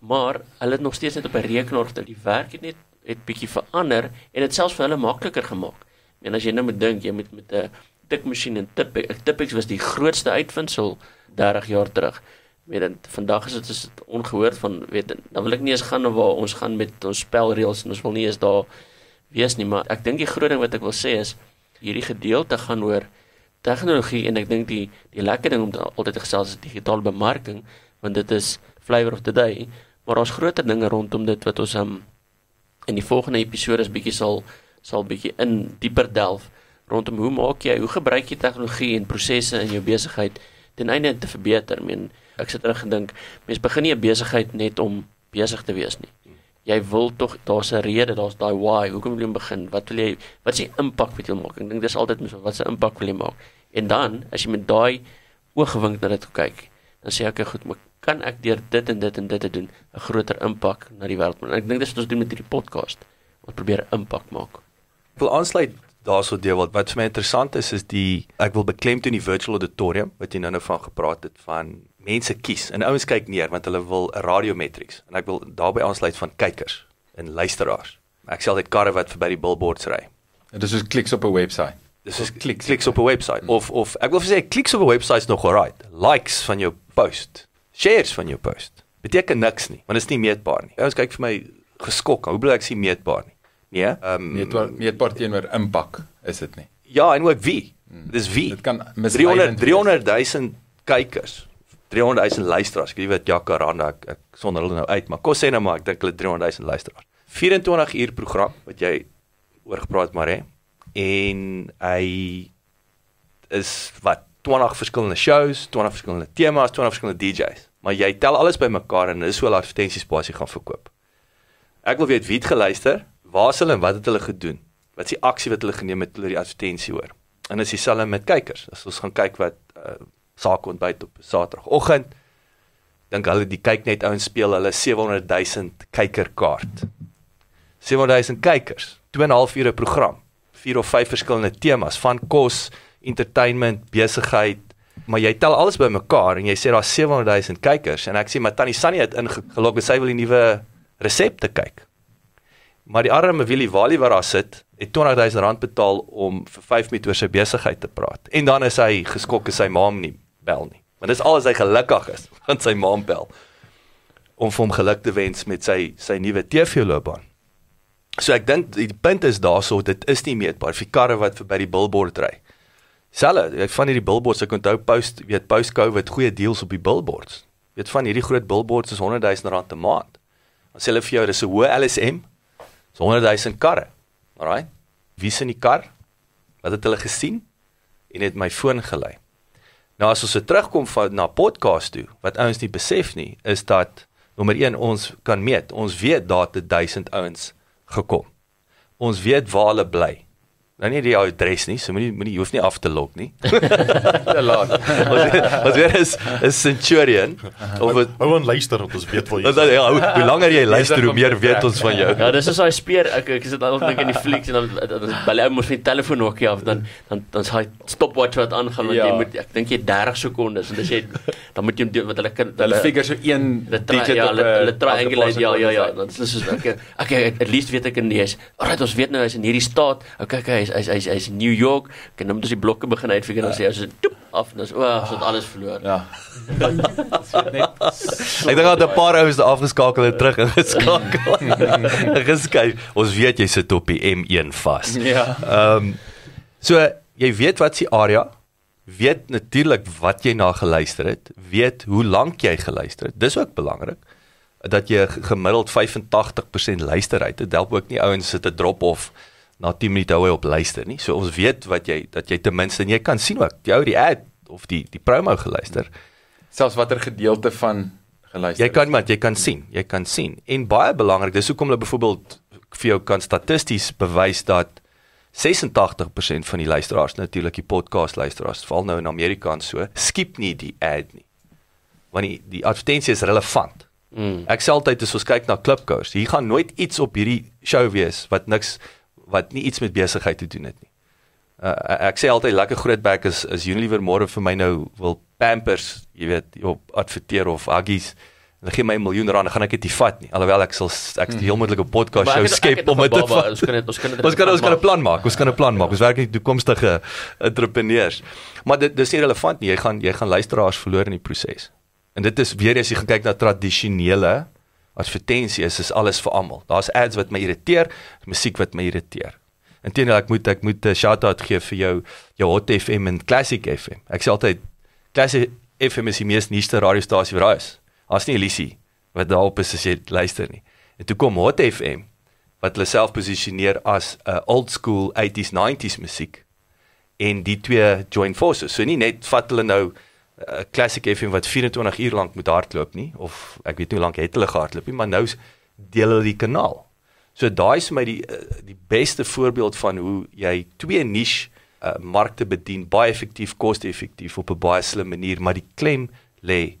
maar hulle het nog steeds net op 'n rekenaar getik. Die werk het net het bietjie verander en dit selfs vir hulle makliker gemaak. En as jy nou moet dink, jy moet met 'n tikmasjien en Tipex, Tipex was die grootste uitvinding 30 jaar terug. Weet dan vandag is dit is ongehoord van weet dan wil ek nie eens gaan waar ons gaan met ons spelreëls en ons wil nie eens daar wees nie, maar ek dink die groot ding wat ek wil sê is hierdie gedeelte gaan oor tegnologie en ek dink die die lekker ding om te, altyd te gesels is digitale bemarking want dit is flavor of the day maar ons groter dinge rondom dit wat ons um, in die volgende episode is bietjie sal sal bietjie in dieper delf rondom hoe maak jy hoe gebruik jy tegnologie en prosesse in jou besigheid ten einde te verbeter I mean ek sit reg gedink mense begin nie 'n besigheid net om besig te wees nie jy wil tog daar's 'n rede, daar's daai why. Hoekom wil jy begin? Wat wil jy wat is die impak wat jy wil maak? Ek dink dis altyd mens wat se impak wil jy maak? En dan as jy met daai oogwink na dit kyk, dan sê ek goed, maar kan ek deur dit en dit en dit te doen 'n groter impak na die wêreld? Ek dink dis wat ons doen met hierdie podcast. Ons probeer impak maak. Ek wil aansluit daarso deel wat wat vir my interessant is is die ek wil beklemtoon die virtual auditorium wat jy nou-nou van gepraat het van mense kies en ouens kyk neer want hulle wil 'n radiometrics en ek wil daarbey aansluit van kykers en luisteraars. Ek sê altyd karre wat verby die billboards ry. Dit is soos kliks op 'n webwerf. Dis is klik kliks op 'n webwerf mm. of of ek wil sê kliks op 'n webwerf is nog alright. Likes van jou post, shares van jou post. Beteken niks nie, want dit is nie meetbaar nie. Ouens kyk vir my geskok. Hoe bly ek sien meetbaar nie? Nee, ehm um, meetbaar meetbaar teenoor impak is dit nie. Ja, en ook wie? Mm. Dis wie? Dit kan 300 300 000 kykers 300 000 luisteraars. Ek weet wat Jacaranda ek, ek sonder hulle nou uit, maar kos sê nou maar ek dink hulle 300 000 luisteraars. 24 uur program wat jy oor gepraat maar hè. En hy is wat 20 verskillende shows, 20 verskillende temas, 20 verskillende DJs. Maar jy tel alles bymekaar en dis hoe hulle advertensiespasie gaan verkoop. Ek wil weet wie het geluister, waar is hulle en wat het hulle gedoen? Wat is die aksie wat hulle geneem het toe hulle die advertensie hoor? En dis dieselfde met kykers. As ons gaan kyk wat uh, saak ontbyt op Saterdagoggend. Dink hulle die kyk net ouens speel hulle 700 000 kykerkaart. 700 000 kykers, 2 en 'n half ure program, vier of vyf verskillende temas van kos, entertainment, besigheid, maar jy tel alles bymekaar en jy sê daar's 700 000 kykers en ek sê maar Tannie Sunny het ingelog en sy wil die nuwe resepte kyk. Maar die arme Willie Wally wat daar sit, het 20000 rand betaal om vir 5 minute oor sy besigheid te praat. En dan is hy geskok as sy ma nie bel nie. Want dis alles hy gelukkig is, want sy ma bel om vir hom geluk te wens met sy sy nuwe TV-loopbaan. So ek dink die punt is daarso dit is nie meetbaar vir karre wat verby die billboard ry. Selle, ek van hierdie billboards ek onthou post weet post COVID goeie deals op die billboards. Weet van hierdie groot billboards is 100 000 rand 'n maand. Dan sê hulle vir jou dis 'n hoë LSM. Dis 100 000 karre. Alraai. Wie sien die kar? Wat het hulle gesien? En het my foon gelei. Nou as ons se terugkom van na podcast toe, wat ouens nie besef nie, is dat nommer 1 ons kan meet. Ons weet daar het 1000 ouens gekom. Ons weet waar hulle bly. Nou nie die adres nie, so moenie moenie hoef nie af te lok nie. Te laat. Wat weer is 'n Centurion of wat Hou aan luister want ons weet waar jy is. Ja, hoe, hoe langer jy luister, hoe meer weet ons van jou. Ja, dis is daai speer ek ek sit altyd dink in die flieks en dan bel hy mos met telefoon ook af dan dan dan sê stopwatch wat aangaan want ja. jy moet ek dink jy 30 sekondes en dis jy dan moet jy wat hulle kan hulle figure so een digit ja, op hulle, hulle triangulate ja ja ja dan is dit soos ek okay at least weet ek in lees. Alright, ons weet nou hy's in hierdie staat. Okay, okay, hy's hy's hy's in New York. Ek kan net die blokke begin uitfigure en dan sê as dit toep af en dan is o, oh, so alles verloor. Ja. ek dink dat 'n paar ouens afgeskakel het terug en geskakel. Geskyk, ons weet jy sit op die M1 vas. Ja. Ehm um, so jy weet wat se area weet natuurlik wat jy na geluister het, weet hoe lank jy geluister het. Dis ook belangrik dat jy gemiddeld 85% luister uit. Dit help ook nie ouens sit 'n drop off na 10 minute hou hy op luister nie. So ons weet wat jy dat jy ten minste en jy kan sien ook jy ou die ad of die die promo geluister. selfs watter gedeelte van geluister. Jy kan maar jy kan sien, jy kan sien. En baie belangrik, dis hoekom hulle byvoorbeeld vir jou kan statisties bewys dat 86% van die luisteraars natuurlik die podcast luisteraars, veral nou in Amerika en so, skip nie die ad nie. Want die die advertensie is relevant. Mm. Ek sê altyd as ons kyk na klipkous, hier gaan nooit iets op hierdie show wees wat niks wat nie iets met besigheid te doen het nie. Uh, ek sê altyd lekker groot bek is is Unilever môre vir my nou wil Pampers, jy weet, op adverteer of Huggies. Hulle gee my 'n miljoen rand, gaan ek dit nie vat nie. Alhoewel ek sal ek sal heel moontlik 'n podcast show het- skep het om dit te vat. Ons kan dit ons kan dit Ons kan ons kan 'n plan maak. Ons kan 'n plan maak. Ons werk nie toekomstige entrepreneurs. Maar dit dis nie relevant nie. Jy gaan jy gaan luisteraars verloor in die proses. En dit is weer as jy kyk na tradisionele advertensies, is alles vir almal. Daar's ads wat my irriteer, musiek wat my irriteer. Inteendeel ek moet ek moet 'n shout-out gee vir jou jou Hot FM en Classic FM. Ek sê altyd Classic FM is die mees nuutste radiostasie wat daar is. Daar's nie 'n lisie wat daarop is as jy luister nie. En toe kom Hot FM wat hulle self posisioneer as 'n uh, old school 80s 90s musiek en die twee join forces. So nie net vat hulle nou 'n uh, classic FM wat 24 uur lank moet hardloop nie of ek weet nie hoe lank het hulle gehardloop nie, maar nou deel hulle die kanaal. So daai is vir my die uh, die beste voorbeeld van hoe jy twee niche uh, markte bedien baie effektief, koste-effektief op 'n baie slim manier, maar die klem lê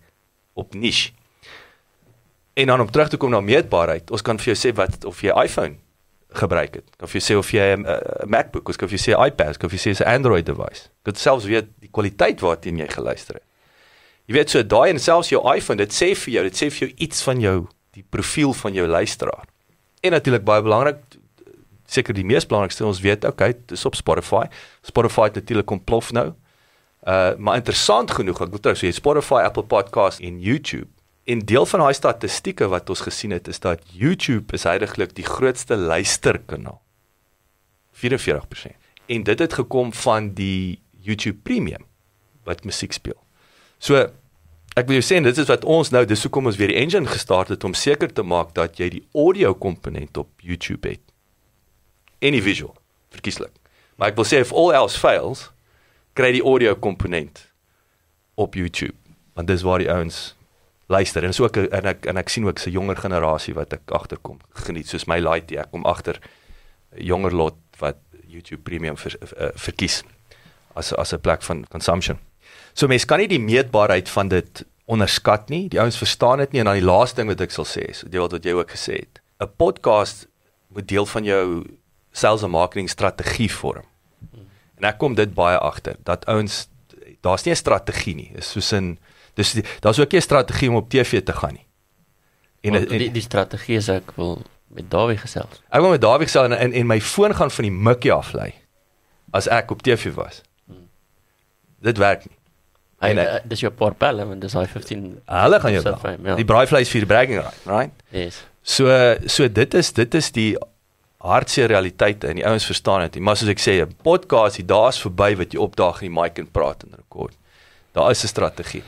op niche. En dan om terug te kom na meetbaarheid, ons kan vir jou sê wat of jy iPhone gebruik het. Kan vir jou sê of jy 'n uh, MacBook, ons kan vir jou sê iPad, kan vir jou sê 'n Android device. Kan selfs weet die kwaliteit waarteen jy geluister het. Jy weet so daai en selfs jou iPhone, dit sê vir jou, dit sê vir jou iets van jou, die profiel van jou luisteraar. En natuurlik baie belangrik, seker die mees belangrikste, ons weet okay, dis op Spotify. Spotify het natuurlik ontplof nou. Uh maar interessant genoeg, ek wil trou sê Spotify, Apple Podcasts en YouTube. En deel van daai statistieke wat ons gesien het is dat YouTube is heidaglik die grootste luisterkanaal. 44%. En dit het gekom van die YouTube Premium wat musiek speel. So ek wil jou sê dit is wat ons nou dis hoekom ons weer die engine gestart het om seker te maak dat jy die audio komponent op YouTube het. En die visual, verkieslik. Maar ek wil sê if all else fails, kry die audio komponent op YouTube want dis waar die ouens luister en so ek en ek en ek sien ook 'n jonger generasie wat ek agterkom geniet soos my laaitie ek kom agter 'n jonger lot wat YouTube Premium ver, ver, verkies as as 'n plek van consumption. So mense kan nie die meetbaarheid van dit onderskat nie. Die ouens verstaan dit nie en dan die laaste ding wat ek sal sê is deel wat jy ook gesê het. 'n Podcast moet deel van jou sales en marketing strategie vorm. En ek kom dit baie agter dat ouens daar's nie 'n strategie nie. Dis soos in dis daar's ook nie 'n strategie om op TV te gaan nie. En, Want en die die strategie is ek wil met Dawie gesels. ek wil met Dawie sê en, en en my foon gaan van die mikkie af lê as ek op TV was. Dit werk nie. Hy En, uh, dis jou paar pelle want dis hy 15. Hulle gaan jou fyn, ja. Die braaivleis vir die bragging right, right? Yes. So so dit is dit is die hartseer realiteite en die ouens verstaan dit. nie. Maar soos ek sê, 'n podcast, die daar's verby wat jy opdaag in die mic en praat en rekord. Daar is 'n strategie.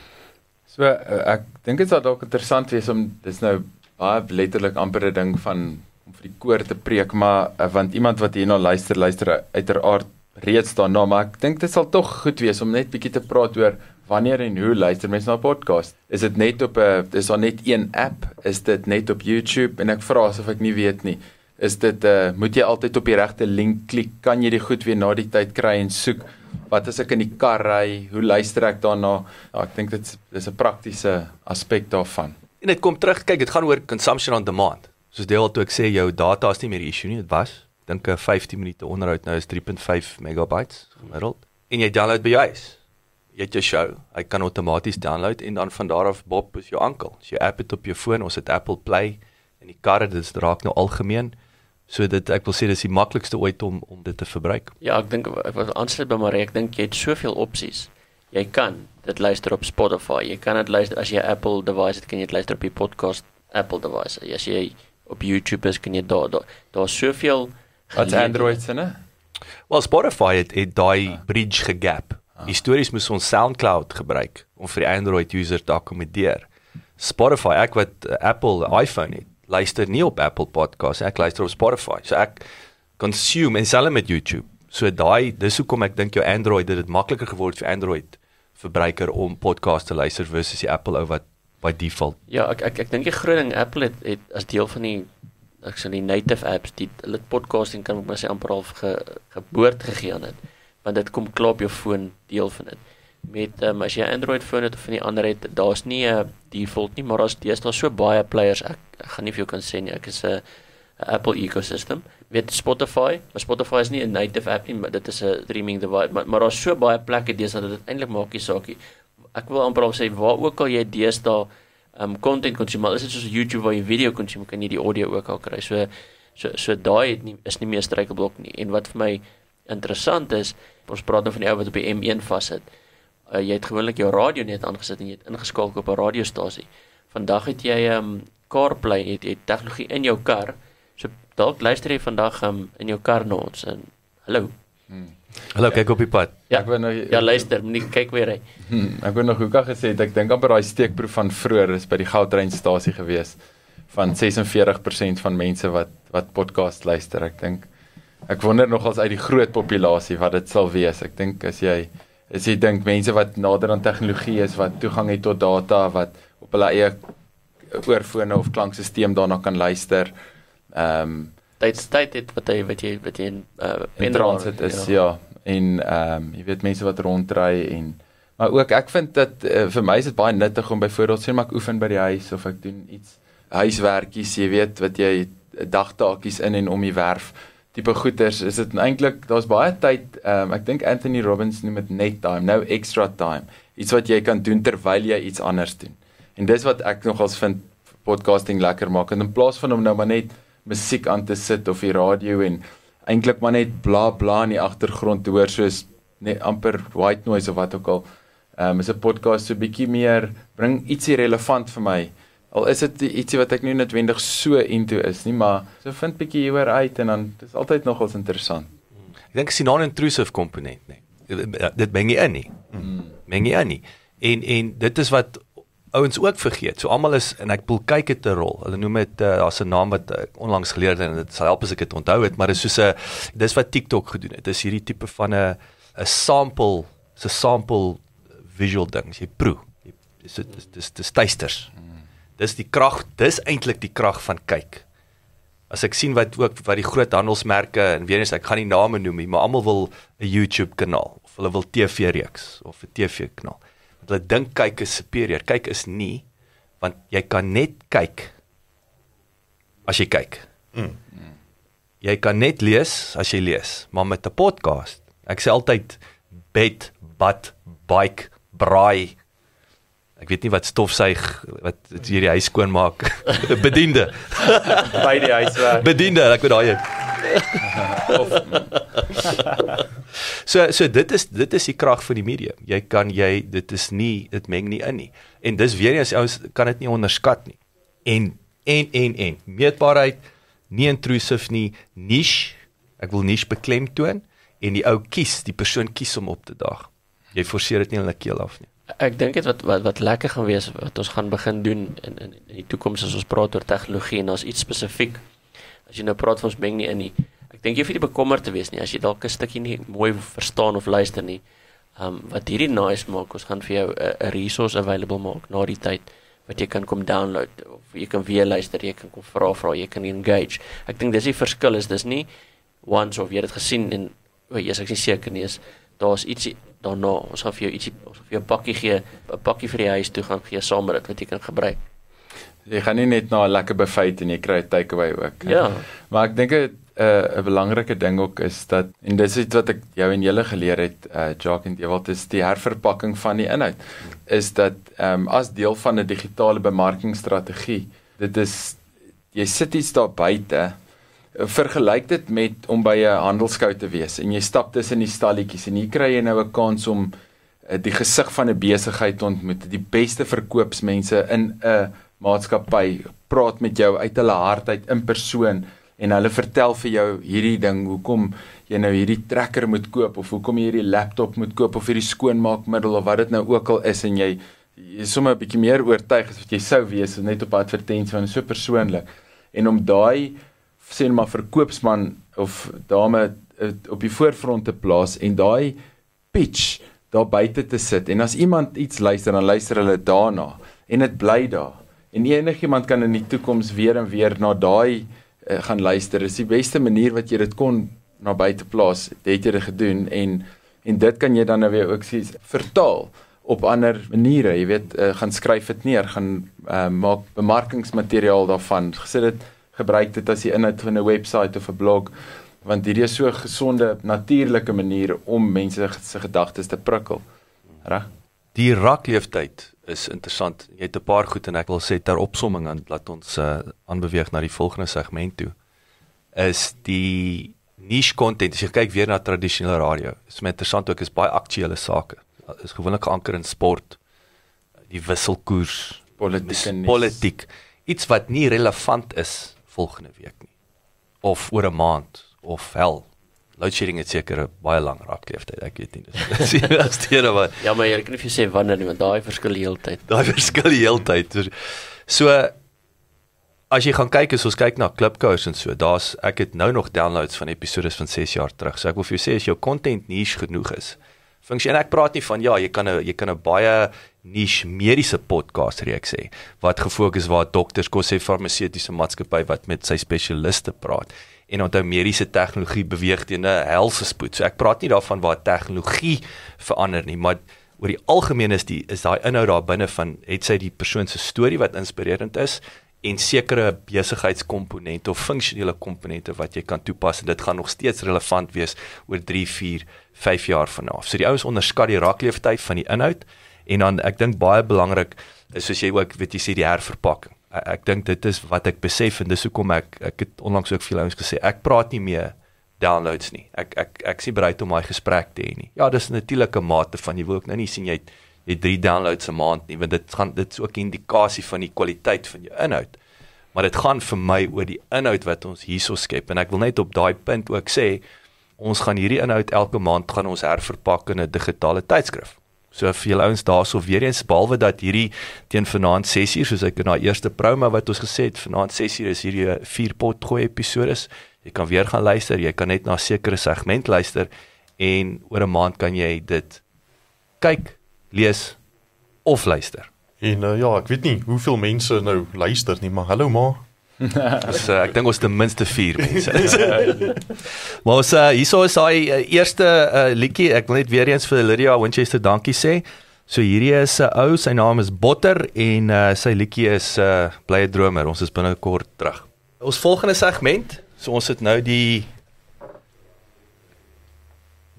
So uh, ek dink dit sal dalk interessant wees om dis nou baie letterlik amper 'n ding van om vir die koor te preek, maar uh, want iemand wat hierna luister, luister uiteraard reeds daarna, maar ek dink dit sal tog goed wees om net bietjie te praat oor wanneer en hoe luister mense na podcast? Is dit net op 'n is daar net een app? Is dit net op YouTube? En ek vra asof ek nie weet nie. Is dit uh moet jy altyd op die regte link klik? Kan jy dit goed weer na die tyd kry en soek? Wat as ek in die kar ry? Hoe luister ek daarna? Ja, ek dink dit is 'n praktiese aspek daarvan. En dit kom terug, kyk, dit gaan oor consumption on demand. Soos deel toe ek sê jou data is nie meer die issue nie, dit was. Dink 'n 15 minute onderhoud nou is 3.5 megabytes gemiddeld. En jy download by jou huis. Jy het jou show, hy kan outomaties download en dan van daar af Bob is jou ankel. Jy app het op jou foon, ons het Apple Play en die karre dit raak nou algemeen. So dit ek wil sê dis die maklikste ooit om om dit te verbruik. Ja, ek dink ek wil aansluit by Marie. Ek dink jy het soveel opsies. Jy kan dit luister op Spotify. Jy kan dit luister as jy 'n Apple device het, kan jy dit luister op die podcast Apple device. As jy op YouTube is, kan jy daar daar daar's soveel Wat. Android sinne? Wel Spotify het, het daai bridge gegap. Histories moes ons SoundCloud gebruik om vir die Android user te akkommodeer. Spotify, ek wat uh, Apple iPhone het, luister nie op Apple Podcasts, ek luister op Spotify. So ek consume en selfs met YouTube. So daai dis hoekom ek dink jou Android dit het makliker geword vir Android verbruiker om podcast te luister versus die Apple ou wat by default. Ja, ek ek ek dink die groot ding Apple het, het as deel van die ek sê die native apps, die hulle podcasting kan ek maar sê amper al ge, geboorte gegee aan dit. Want dit kom klaar op jou foon deel van dit. Met um, as jy 'n Android foon het of van die ander het, daar's nie 'n default nie, maar daar's deesdae so baie players. Ek, ek gaan nie vir jou kan sê nie. Ek is 'n Apple ecosystem. Weet Spotify, maar Spotify is nie 'n native app nie, maar dit is 'n streaming device, maar maar daar's so baie plekke deesdae dat dit eintlik maak nie saak nie. Ek wil amper al sê waar ook al jy deesdae um content consume, is dit soos YouTube waar jy video consume, kan jy die audio ook al kry. So so so daai het nie is nie meer struikelblok nie. En wat vir my interessant is, ons praat nou van die ou wat op die M1 vassit. Uh, jy het gewoonlik jou radio net aangesit en jy het ingeskakel op 'n radiostasie. Vandag het jy um CarPlay, jy het, jy het tegnologie in jou kar. So dalk luister jy vandag um, in jou kar na ons en hallo. Hallo, kyk op die pad. Ja, Ek wou nou ja luister, nie kyk weer hy. Hmm, ek wou nog hoeka gesê het ek dink amper daai steekproef van vroeër is by die Gautreinstasie gewees van 46% van mense wat wat podcast luister. Ek dink ek wonder nogals uit die groot populasie wat dit sal wees. Ek dink as jy as jy dink mense wat nader aan tegnologie is wat toegang het tot data wat op hulle eie oorfone of klankstelsel daarna kan luister. Ehm um, Tyd tyd het wat jy wat jy wat jy in uh in transit is ja, ja. en ehm um, jy weet mense wat rondry en maar ook ek vind dat uh, vir my is dit baie nuttig om byvoorbeeld sê maar ek oefen by die huis of ek doen iets huiswerkies, jy weet wat jy dagtaakies in en om die werf tipe goeters is dit eintlik daar's baie tyd um, ek dink Anthony Robbins noem dit net time, no extra time. Iets wat jy kan doen terwyl jy iets anders doen. En dis wat ek nogals vind podcasting lekker maak en in plaas van om nou maar net musiek aan te sit of die radio en eintlik maar net bla bla in die agtergrond te hoor soos net amper white noise of wat ook al. Ehm um, is 'n podcast so bietjie meer bring ietsie relevant vir my. Al is dit ietsie wat ek nie noodwendig so into is nie, maar so vind bietjie hieroor uit en dan dis altyd nogals interessant. Ek dink is die non-intrusive komponent, nee. Dit meng nie in nie. Meng nie in nie. En en dit is wat ouens ook vergeet. So almal is en ek bedoel kyk dit 'n rol. Hulle noem dit uh, daar's 'n naam wat ek onlangs geleer het en dit sal help as ek dit onthou het, maar dit is soos 'n dis wat TikTok gedoen het. Dit is hierdie tipe van 'n 'n sample, 'n sample visual ding. Jy proe. Jy dis dis dis dis tuisters. Dis die krag, dis eintlik die krag van kyk. As ek sien wat ook wat die groot handelsmerke en weer eens ek gaan nie name noem nie, maar almal wil 'n YouTube kanaal of hulle wil TV reeks of 'n TV kanaal hulle dink kyk is superieur. Kyk is nie want jy kan net kyk as jy kyk. Mm. Jy kan net lees as jy lees, maar met 'n podcast, ek sê altyd bed, bad, bike, braai. Ek weet nie wat stofsuig wat hier die huis skoon maak. Bediende. By die huiswerk. Bediende, ek weet daai een. So so dit is dit is die krag van die media. Jy kan jy dit is nie dit meng nie in nie. En dis weer eens ouens kan dit nie onderskat nie. En en en en meetbaarheid, nie intrusief nie, niche. Ek wil niche beklemtoon en die ou kies, die persoon kies om op te daag. Jy forceer dit nie in 'n keel af nie. Ek dink dit wat, wat wat lekker gaan wees wat ons gaan begin doen in in, in die toekoms as ons praat oor tegnologie en daar's iets spesifiek. As jy nou praat van ons meng nie in nie. Ek dink jy hoef nie bekommerd te wees nie as jy dalk 'n stukkie nie mooi verstaan of luister nie. Um wat hierdie nice maak, ons gaan vir jou 'n resource available maak na die tyd wat jy kan kom download of jy kan weer luister, jy kan kom vra vra, jy kan engage. Ek dink dis die verskil is dis nie once of jy het dit gesien en o, oh, yes, ek is nie seker nie is daar's ietsie daarna. Ons gaan vir jou ietsie ons gaan vir jou 'n pakkie gee, 'n pakkie vir die huis toe gaan gee saam met dit wat jy kan gebruik. jy gaan nie net na 'n lekker buffet en jy kry 'n takeaway ook. Ja. Maar ek dink 'n 'n belangrike ding ook is dat en dis iets wat ek jou en julle geleer het, uh Jacques en Ewald is die herverpakking van die inhoud. Is dat ehm um, as deel van 'n digitale bemarkingsstrategie, dit is jy sit iets daar buite vergelyk dit met om by 'n handelskou te wees en jy stap tussen die stalletjies en hier kry jy nou 'n kans om uh, die gesig van 'n besigheid ontmoet, die beste verkoopsmense in 'n maatskappy praat met jou uit hulle hart uit in persoon en hulle vertel vir jou hierdie ding hoekom jy nou hierdie trekker moet koop of hoekom jy hierdie laptop moet koop of hierdie skoonmaakmiddel of wat dit nou ook al is en jy jy is sommer 'n bietjie meer oortuig as wat jy sou wees net op advertensie van so persoonlik. En om daai net maar verkoopsman of dame op die voorfront te plaas en daai pitch daar buite te sit en as iemand iets luister dan luister hulle daarna en dit bly daar. En enigiemand kan in die toekoms weer en weer na daai uh, gaan luister. Dis die beste manier wat jy dit kon na buite plaas. Het jy dit gedoen en en dit kan jy dan nou weer ook sê vertaal op ander maniere. Jy weet, uh, gaan skryf dit neer, gaan uh, maak bemarkingsmateriaal daarvan. Gesit dit gebruik dit as die inhoud van 'n webwerf of 'n blog want hierdie is so 'n gesonde natuurlike manier om mense se gedagtes te prikkel. Reg? Die rakleeftyd is interessant. Jy het 'n paar goed en ek wil sê ter opsomming aan laat ons uh, aanbeweeg na die volgende segment toe. Is die niche content. As jy kyk weer na tradisionele radio, is my interessant ook is baie aktuelle sake. Is gewoonlik geanker in sport, die wisselkoers, politiek, politiek. Iets wat nie relevant is volgende week nie of oor 'n maand of hel load shedding het seker 'n baie lang raakleeftyd. Ek weet nie. Dis is steeds maar Ja, maar jy kan nie vir sê wanneer nie, want daai verskil die hele tyd. daai verskil die hele tyd. So, so as jy gaan kyk as ons kyk na Klipkous en so, daar's ek het nou nog downloads van episode van 6 jaar terug. So ek wil vir jou sê as jou content niche genoeg is. Funksie en ek praat nie van ja, jy kan 'n jy kan 'n baie niche mediese podcast reeks hê wat gefokus waar dokters kos sê farmaseutiese maatskappy wat met sy spesialiste praat en onthou mediese tegnologie beweeg teen 'n helse spoed. So ek praat nie daarvan waar tegnologie verander nie, maar oor die algemeen is die is daai inhoud daar binne van het sy die persoon se storie wat inspirerend is en sekere besigheidskomponente of funksionele komponente wat jy kan toepas en dit gaan nog steeds relevant wees oor 3, 4, 5 jaar vanaf. So die ouens onderskat die rakleeftyd van die inhoud en dan ek dink baie belangrik is soos jy ook weet jy sê die herverpakking. Ek, ek dink dit is wat ek besef en dis hoekom ek ek het onlangs ook vir ouens gesê ek praat nie meer downloads nie. Ek ek ek sien bereid om daai gesprek te hê nie. Ja, dis 'n mate van jy wil ook nou nie sien jy het jy 3 downloads 'n maand nie, want dit gaan dit is ook 'n indikasie van die kwaliteit van jou inhoud. Maar dit gaan vir my oor die inhoud wat ons hierso skep en ek wil net op daai punt ook sê ons gaan hierdie inhoud elke maand gaan ons herverpak in 'n digitale tydskrif. So vir julle ouens daarso weer eens behalwe dat hierdie teen vanaand 6uur soos ek in daai eerste promo wat ons gesê het vanaand 6uur is hierdie vier pot gooi episodes. Jy kan weer gaan luister, jy kan net na sekere segment luister en oor 'n maand kan jy dit kyk, lees of luister. En uh, ja, ek weet nie hoeveel mense nou luister nie, maar hallo ma. Dus, uh, ek dink ons ten minste 4 mense. maar ons uh, hierso is daai uh, eerste uh, liedjie. Ek wil net weer eens vir Lydia Winchester dankie sê. So hierdie is 'n uh, ou, sy naam is Botter en uh, sy liedjie is uh, Blye Dromer. Ons is binnekort terug. Ons volgende segment, so ons het nou die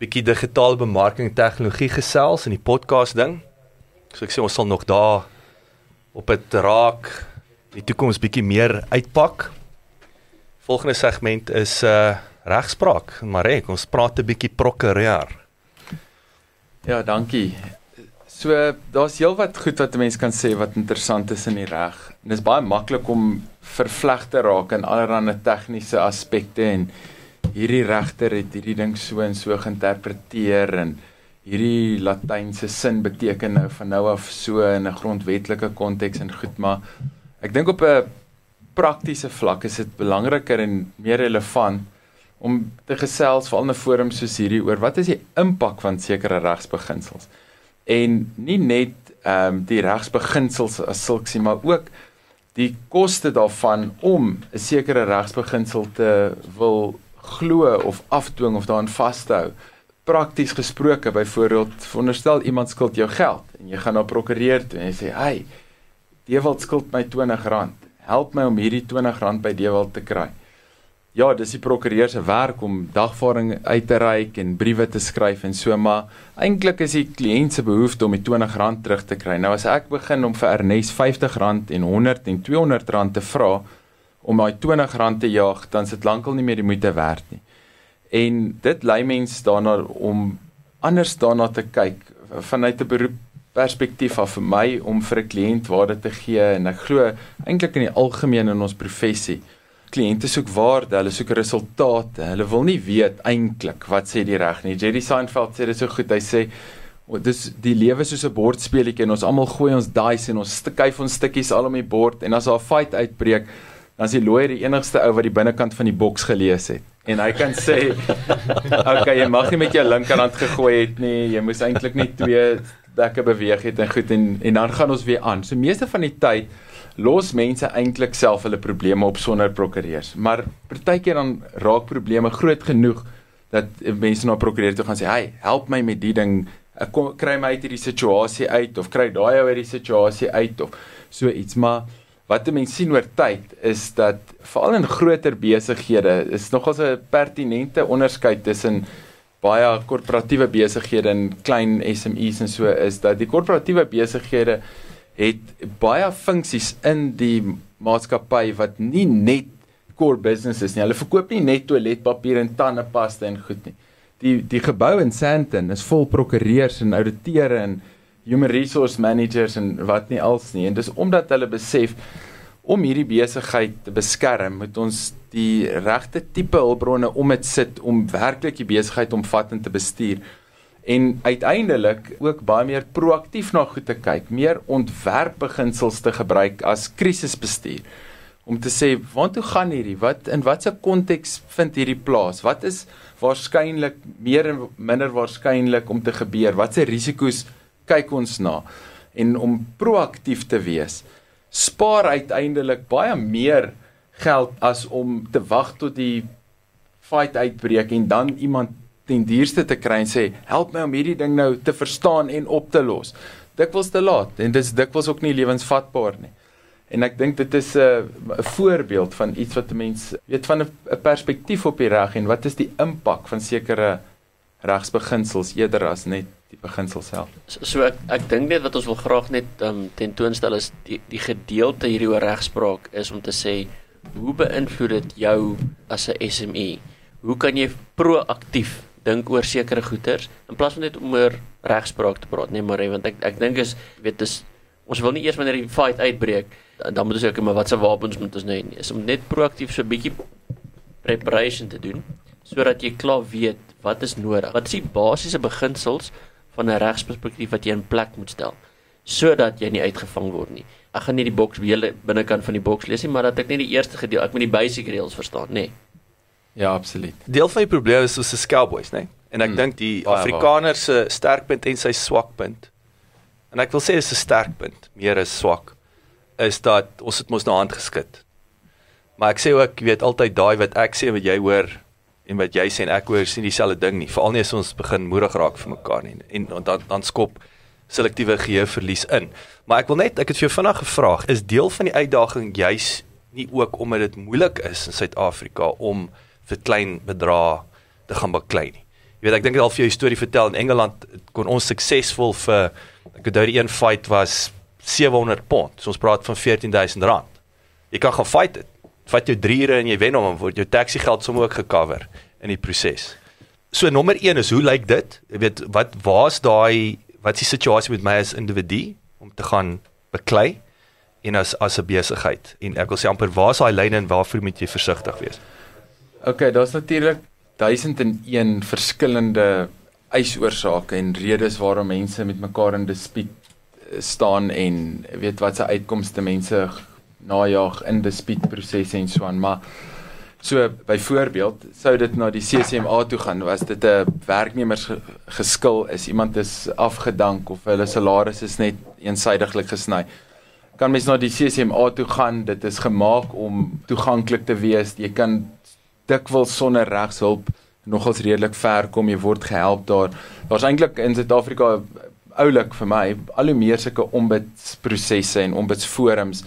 bietjie digitale bemarking tegnologie gesels in die podcast ding. So ek sê ons sal nog daar op dit raak die toekoms bietjie meer uitpak. Volgende segment is uh regspraak. Marek, ons praat 'n bietjie prokureur. Ja, dankie. So daar's heelwat goed wat 'n mens kan sê wat interessant is in die reg. En dit is baie maklik om vervleg te raak in allerlei tegniese aspekte en hierdie regter het hierdie ding so en so geïnterpreteer en hierdie latynse sin beteken nou van nou af so in 'n grondwetlike konteks en goed, maar ek dink op 'n praktiese vlak is dit belangriker en meer relevant om te gesels veral in 'n forum soos hierdie oor wat is die impak van sekere regsbeginsels en nie net ehm um, die regsbeginsels as sulks nie, maar ook die koste daarvan om 'n sekere regsbeginsel te wil glo of afdwing of daarin vashou. Prakties gesproke, byvoorbeeld, veronderstel iemand skuld jou geld en jy gaan na prokureur toe en jy sê, "Hey, Dewald skuld my R20. Help my om hierdie R20 by Dewald te kry." Ja, dis die prokureur se werk om dagvaarding uit te reik en briewe te skryf en so, maar eintlik is die kliënt se behoefte om die R20 terug te kry. Nou as ek begin om vir Ernest R50 en 100 en R200 te vra, om daai R20 te jaag, dan is dit lankal nie meer die moeite werd nie. En dit lei mense daarna om anders daarna te kyk vanuit 'n beroep perspektief af vir my om vir 'n kliënt waarde te gee en ek glo eintlik in die algemeen in ons professie kliënte soek waarde, hulle soek resultate. Hulle wil nie weet eintlik wat sê die reg nie. Jerry Seinfeld sê dit so goed. Hy sê dis die lewe soos 'n bordspeletjie en ons almal gooi ons dice en ons skuif ons stukkies al om die bord en as daar 'n fight uitbreek dan is die lawyer die enigste ou wat die binnekant van die boks gelees het. En hy kan sê, "Okay, jy mag nie met jou linkerhand gegooi het nie. Jy moes eintlik net twee dekke beweeg het en goed en en dan gaan ons weer aan." So meeste van die tyd los mense eintlik self hulle probleme op sonder prokureurs. Maar partykeer dan raak probleme groot genoeg dat mense na 'n prokureur toe gaan sê, "Hey, help my met die ding. Ek kom kry my uit hierdie situasie uit of kry daai ou uit die situasie uit of so iets." Maar wat mense sien oor tyd is dat veral in groter besighede is nogals 'n pertinente onderskeid tussen baie korporatiewe besighede en klein SMEs en so is dat die korporatiewe besighede het baie funksies in die maatskappy wat nie net core business is nie. Hulle verkoop nie net toiletpapier en tandepasta en goed nie. Die die gebou in Sandton is vol prokureurs en ouditeure en human resource managers en wat nie als nie. En dis omdat hulle besef om hierdie besigheid te beskerm, moet ons die regte tipe hulpbronne om dit sit om werklik die besigheid omvattend te bestuur en uiteindelik ook baie meer proaktief na goed te kyk, meer ontwerpbeginsels te gebruik as krisisbestuur om te sê waartoe gaan hierdie? Wat in watter konteks vind hierdie plaas? Wat is waarskynlik meer en minder waarskynlik om te gebeur? Watse risiko's kyk ons na? En om proaktief te wees, spaar uiteindelik baie meer geld as om te wag tot die fight uitbreek en dan iemand ten duurste te kry en sê help my om hierdie ding nou te verstaan en op te los. Dikwels te laat en dis dikwels ook nie lewensvatbaar nie. En ek dink dit is 'n uh, voorbeeld van iets wat 'n mens weet van 'n perspektief op die reg en wat is die impak van sekere regsbeginsels eerder as net die beginsel self. So, so ek ek dink net wat ons wil graag net um, tentoonstel is die die gedeelte hierdie oor regspraak is om te sê hoe beïnvloed dit jou as 'n SME? Hoe kan jy proaktief dink oor sekere goeters in plaas van net om oor regspraak te praat, nee maar want ek ek dink is weet dis ons wil nie eers wanneer die fight uitbreek dan moet ons ook maar watse wapens moet ons nou hê is om net proaktief so 'n bietjie preparation te doen sodat jy klaar weet wat is nodig. Wat is die basiese beginsels van 'n regsperspektief wat jy in plek moet stel sodat jy nie uitgevang word nie. Ek gaan nie die boks hele binnekant van die boks lees nie, maar dat ek net die eerste gedeelte, ek moet die basic reels verstaan, nê. Nee. Ja, absoluut. Deel van die probleem is ons is cowboys, né? Nee? En ek hmm. dink die Afrikaner se sterkpunt en sy swakpunt. En ek wil sê dis 'n sterkpunt, meer as swak, is dat ons het mos nou hand geskit. Maar ek sê ook, jy weet altyd daai wat ek sê wat jy hoor en wat jy sê en ek hoor sien dieselfde ding nie. Veral nie as ons begin moedig raak vir mekaar nie en, en dan dan skop selektiewe geheueverlies in. Maar ek wil net ek het vir jou vinnig gevra, is deel van die uitdaging juis nie ook omdat dit moeilik is in Suid-Afrika om vir klein bedrae te gaan baklei nie. Jy weet ek dink al vir jou storie vertel in Engeland kon ons suksesvol vir ek het daai een fight was 700 pond. So ons praat van 14000 rand. Jy kan gaan fight dit. Vat jou 3 ure en jy wen hom en word jou taxi geld sommer ook gecover in die proses. So nommer 1 is hoe lyk dit? Jy weet wat waar's daai wat is die situasie met my as individu om te gaan baklei en as as 'n besigheid en ek wil sê amper waar's daai lyne en waarvoor moet jy versigtig wees? Okay, daar's natuurlik 1001 verskillende eisoorsake en redes waarom mense met mekaar in dispuut eh, staan en weet wat se uitkomste mense najag in dispuutprosesse en so aan, maar so byvoorbeeld sou dit na die CCMA toe gaan, was dit 'n werknemers geskil is iemand is afgedank of hulle salaris is net eensydiglik gesny kan mens na die CCMA toe gaan dit is gemaak om toeganklik te wees jy kan dikwels sonder regshulp nogals redelik ver kom jy word gehelp daar. Daar's eintlik in Suid-Afrika oulik vir my al hoe meer sulke ombudsprosesse en ombudsforums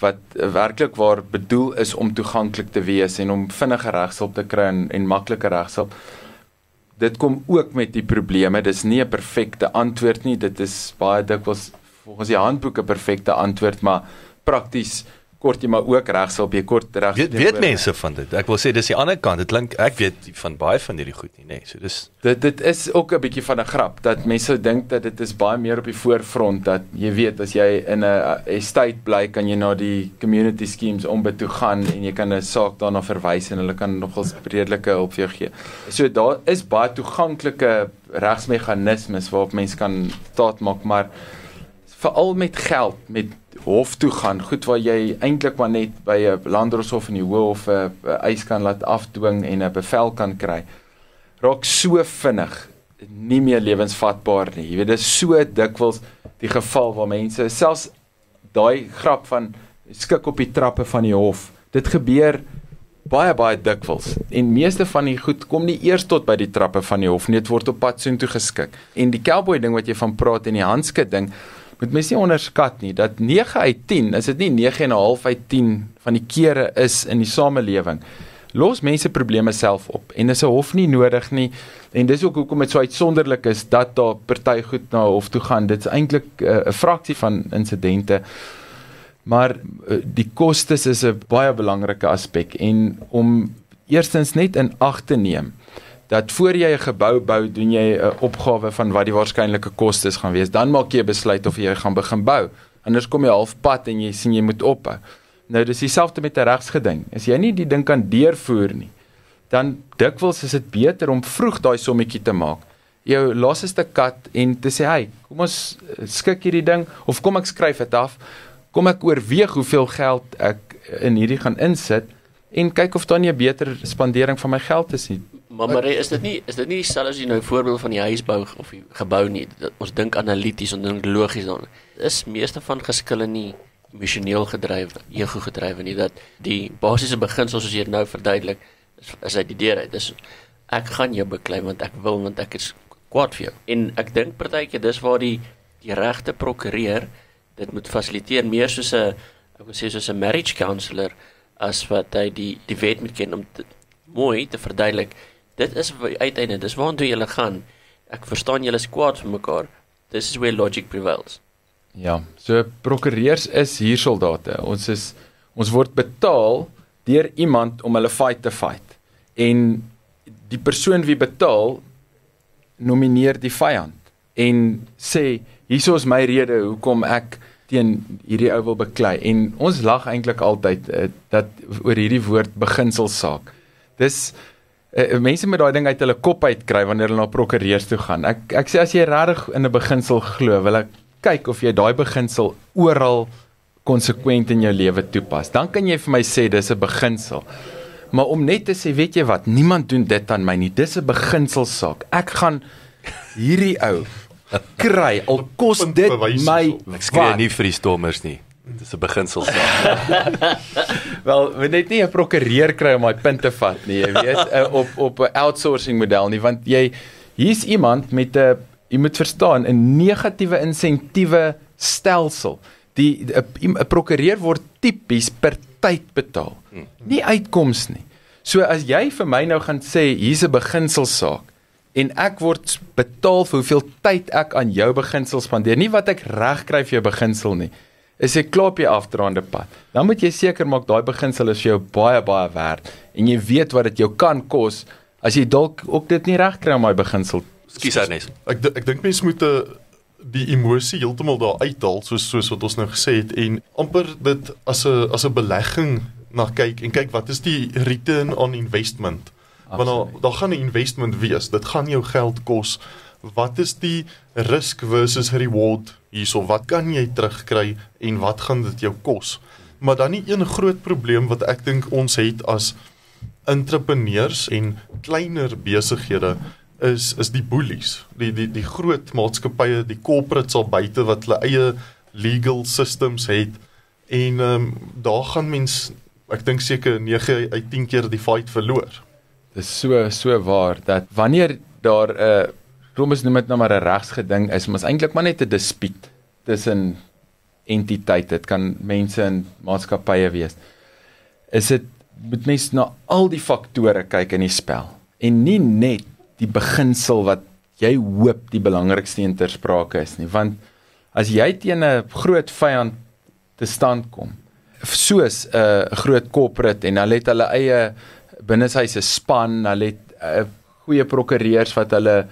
wat werklik waar bedoel is om toeganklik te wees en om vinnige regshulp te kry en, en maklike regshulp. Dit kom ook met die probleme. Dis nie 'n perfekte antwoord nie. Dit is baie dikwels volgens die handboek 'n perfekte antwoord, maar prakties kort jy maar ook regsop jy kort reg weet, weet mense van dit? Ek wil sê dis die ander kant. Dit klink ek weet van baie van hierdie goed nie nê. Nee. so dis dit dit is ook 'n bietjie van 'n grap dat mense dink dat dit is baie meer op die voorfront dat jy weet as jy in 'n estate bly kan jy na die community schemes om by toe gaan en jy kan 'n saak daarna verwys en hulle kan nogals redelike hulp vir jou gee. So daar is baie toeganklike regsmeganismes waarop mense kan staat maak maar veral met geld, met hof toe gaan, goed waar jy eintlik maar net by 'n landdroshof in die hof 'n eis kan laat afdwing en 'n bevel kan kry. Raak so vinnig nie meer lewensvatbaar nie. Jy weet dis so dikwels die geval waar mense selfs daai grap van skik op die trappe van die hof. Dit gebeur baie baie dikwels en meeste van die goed kom nie eers tot by die trappe van die hof nie dit word op pad soontoe geskik en die cowboy ding wat jy van praat en die handskit ding moet mens nie onderskat nie dat 9 uit 10 is dit nie 9 en 'n half uit 10 van die kere is in die samelewing los mense probleme self op en dis 'n hof nie nodig nie. En dis ook hoekom dit so uitsonderlik is dat daar party goed na hof toe gaan. Dit's eintlik eh, 'n uh, fraksie van insidente maar uh, die kostes is 'n baie belangrike aspek en om eerstens net in ag te neem dat voor jy 'n gebou bou, doen jy 'n opgawe van wat die waarskynlike kostes gaan wees. Dan maak jy 'n besluit of jy gaan begin bou. Anders kom jy halfpad en jy sien jy moet ophou. Nou dis dieselfde met 'n regsgeding. As jy nie die ding kan deurvoer nie, dan dikwels is dit beter om vroeg daai sommetjie te maak. Jou laaste kat en te sê, "Hey, kom ons eh, skik hierdie ding of kom ek skryf dit af. Kom ek oorweeg hoeveel geld ek in hierdie gaan insit." en kyk of daar nie 'n beter spandering van my geld is nie. Maar maar is dit nie is dit nie dieselfde as jy nou voorbeeld van die huisbou of die gebou nie. Dat ons dink analities en dink logies dan. Is meeste van geskille nie emosioneel gedrywe, ego gedrywe nie dat die basiese beginsels soos jy dit nou verduidelik is is uit die deur uit. Dis ek gaan jou beklei want ek wil want ek is kwaad vir jou. En ek dink partykeer dis waar die die regte prokureur dit moet fasiliteer meer soos 'n ek wil sê soos 'n marriage counselor as wat hy die die wet moet ken om te, mooi te verduidelik dit is uiteindelik dis waartoe jy gaan. Ek verstaan julle is kwaad vir mekaar. This is where logic prevails. Ja, so prokureurs is hier soldate. Ons is ons word betaal deur iemand om hulle fight te fight. En die persoon wie betaal nomineer die vyand en sê hieso is my rede hoekom ek teen hierdie ou wil beklei en ons lag eintlik altyd uh, dat oor hierdie woord beginselsaak. Dis uh, mense met daai ding uit hulle kop uit kry wanneer hulle na prokureurs toe gaan. Ek ek sê as jy regtig in 'n beginsel glo, wil ek kyk of jy daai beginsel oral konsekwent in jou lewe toepas. Dan kan jy vir my sê dis 'n beginsel. Maar om net te sê, weet jy wat, niemand doen dit aan my nie. Dis 'n beginselsaak. Ek gaan hierdie ou kry al kos dit my ek skree nie vir die stormers nie. Dis 'n beginsel saak. Wel, we net nie 'n prokureur kry om daai punt te vat nie, jy weet, eh, op op 'n outsourcing model nie, want jy hier's iemand met 'n jy moet verstaan 'n negatiewe insentiewe stelsel. Die 'n prokureur word tipies per tyd betaal. Hmm. Nie uitkoms nie. So as jy vir my nou gaan sê hier's 'n beginsel saak en ek word betaal vir hoeveel tyd ek aan jou beginsel spandeer, nie wat ek reg kry vir jou beginsel nie is jy klaar op die afdraande pad. Dan moet jy seker maak daai beginsel is vir jou baie baie werd en jy weet wat dit jou kan kos as jy dalk ook dit nie reg kry om daai beginsel. Skus Ernest. Ek ek dink mense moet 'n eh, die emosie heeltemal daar uithaal soos soos wat ons nou gesê het en amper dit as 'n as 'n belegging na kyk en kyk wat is die return on investment. Want daar daar gaan 'n investment wees. Dit gaan jou geld kos. Wat is die risk versus reward hierso wat kan jy terugkry en wat gaan dit jou kos? Maar dan nie een groot probleem wat ek dink ons het as entrepreneurs en kleiner besighede is is die bullies. Die die die groot maatskappye, die corporates al buite wat hulle eie legal systems het en ehm um, daar gaan mens ek dink seker 9 uit 10 keer die fight verloor. Dis so so waar dat wanneer daar 'n uh, Kom ons noem dit nou maar 'n regsgeding is, maar is eintlik maar net 'n dispuut tussen entiteite. Dit kan mense in maatskappye wees. Is dit moet mens na al die faktore kyk in die spel en nie net die beginsel wat jy hoop die belangrikste in ter sprake is nie, want as jy teen 'n groot vyand te stand kom, soos 'n uh, groot corporate en hulle het hulle eie binneshuise span, hulle het uh, goeie prokureurs wat hulle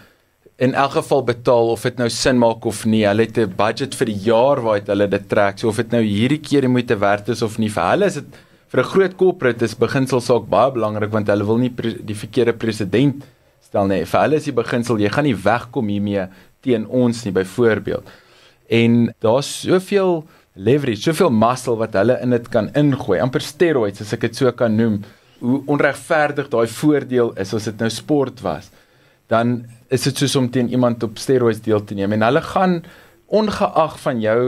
in elk geval betaal of dit nou sin maak of nie. Hulle het 'n budget vir die jaar waaruit hulle dit trek. So of dit nou hierdie keer die moeite werd is of nie vir hulle is dit vir 'n groot corporate is beginsel saak baie belangrik want hulle wil nie die verkeerde president stel nie. Vir hulle is die beginsel jy gaan nie wegkom hiermee teen ons nie byvoorbeeld. En daar's soveel leverage, soveel muscle wat hulle in dit kan ingooi, amper steroids as ek dit so kan noem. Hoe onregverdig daai voordeel is as dit nou sport was. Dan is dit soos om teen iemand op steroids deel te neem en hulle gaan ongeag van jou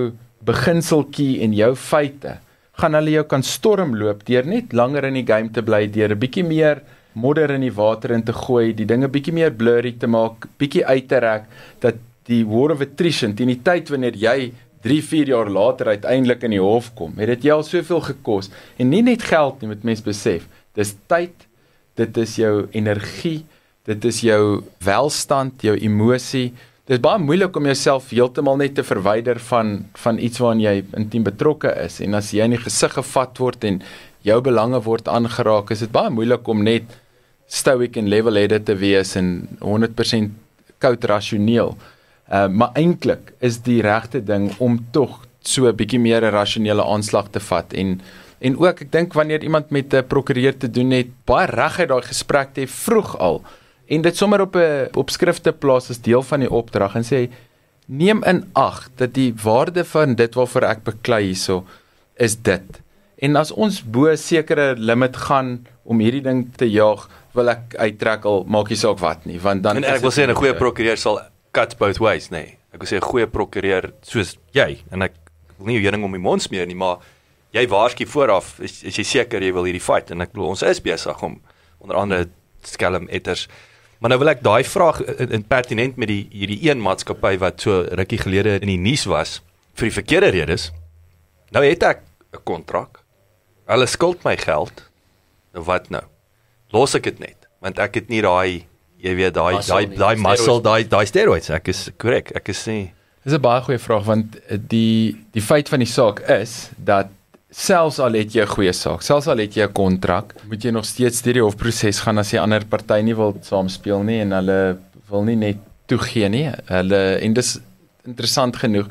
beginseltjie en jou feite gaan hulle jou kan stormloop deur net langer in die game te bly, deur 'n bietjie meer modder in die water in te gooi, die dinge bietjie meer blurry te maak, bietjie uit te rek dat die war of attrition teen die tyd wanneer jy 3, 4 jaar later uiteindelik in die hof kom, het dit jou al soveel gekos en nie net geld nie, moet mens besef. Dis tyd, dit is jou energie, dit is jou welstand, jou emosie. Dit is baie moeilik om jouself heeltemal net te verwyder van van iets waaraan jy intiem betrokke is en as jy in die gesig gevat word en jou belange word aangeraak, is dit baie moeilik om net stoic en level-headed te wees en 100% koud rasioneel. Uh maar eintlik is die regte ding om tog so 'n bietjie meer 'n rasionele aanslag te vat en en ook ek dink wanneer iemand met 'n prokureur te doen het, baie reguit daai gesprek te hê vroeg al en dit sommer op 'n op skrifte plaas as deel van die opdrag en sê neem in ag dat die waarde van dit waarvoor ek beklei hierso is dit. En as ons bo sekere limit gaan om hierdie ding te jaag, wil ek uittrek al maak nie saak wat nie, want dan En ek wil sê 'n goeie prokureur sal cut both ways, nê. Nee. Ek wil sê 'n goeie prokureur soos jy en ek wil nie jou heuning om die mond smeer nie, maar jy waarsku vooraf, is, is jy seker jy wil hierdie fight en ek glo ons is besig om onder andere skelm etters. Maar nou wil ek daai vraag in, in pertinent met die hierdie een maatskappy wat so rukkie gelede in die nuus was vir die verkeerde redes. Nou het ek 'n kontrak. Hulle skuld my geld. Nou wat nou? Los ek dit net want ek het nie daai jy weet daai daai daai muscle daai daai steroids ek is korrek ek is nie Dis 'n baie goeie vraag want die die feit van die saak is dat selfs al het jy 'n goeie saak, selfs al het jy 'n kontrak, moet jy nog steeds deur die hofproses gaan as die ander party nie wil saamspeel nie en hulle wil nie net toegee nie. Hulle en dis interessant genoeg.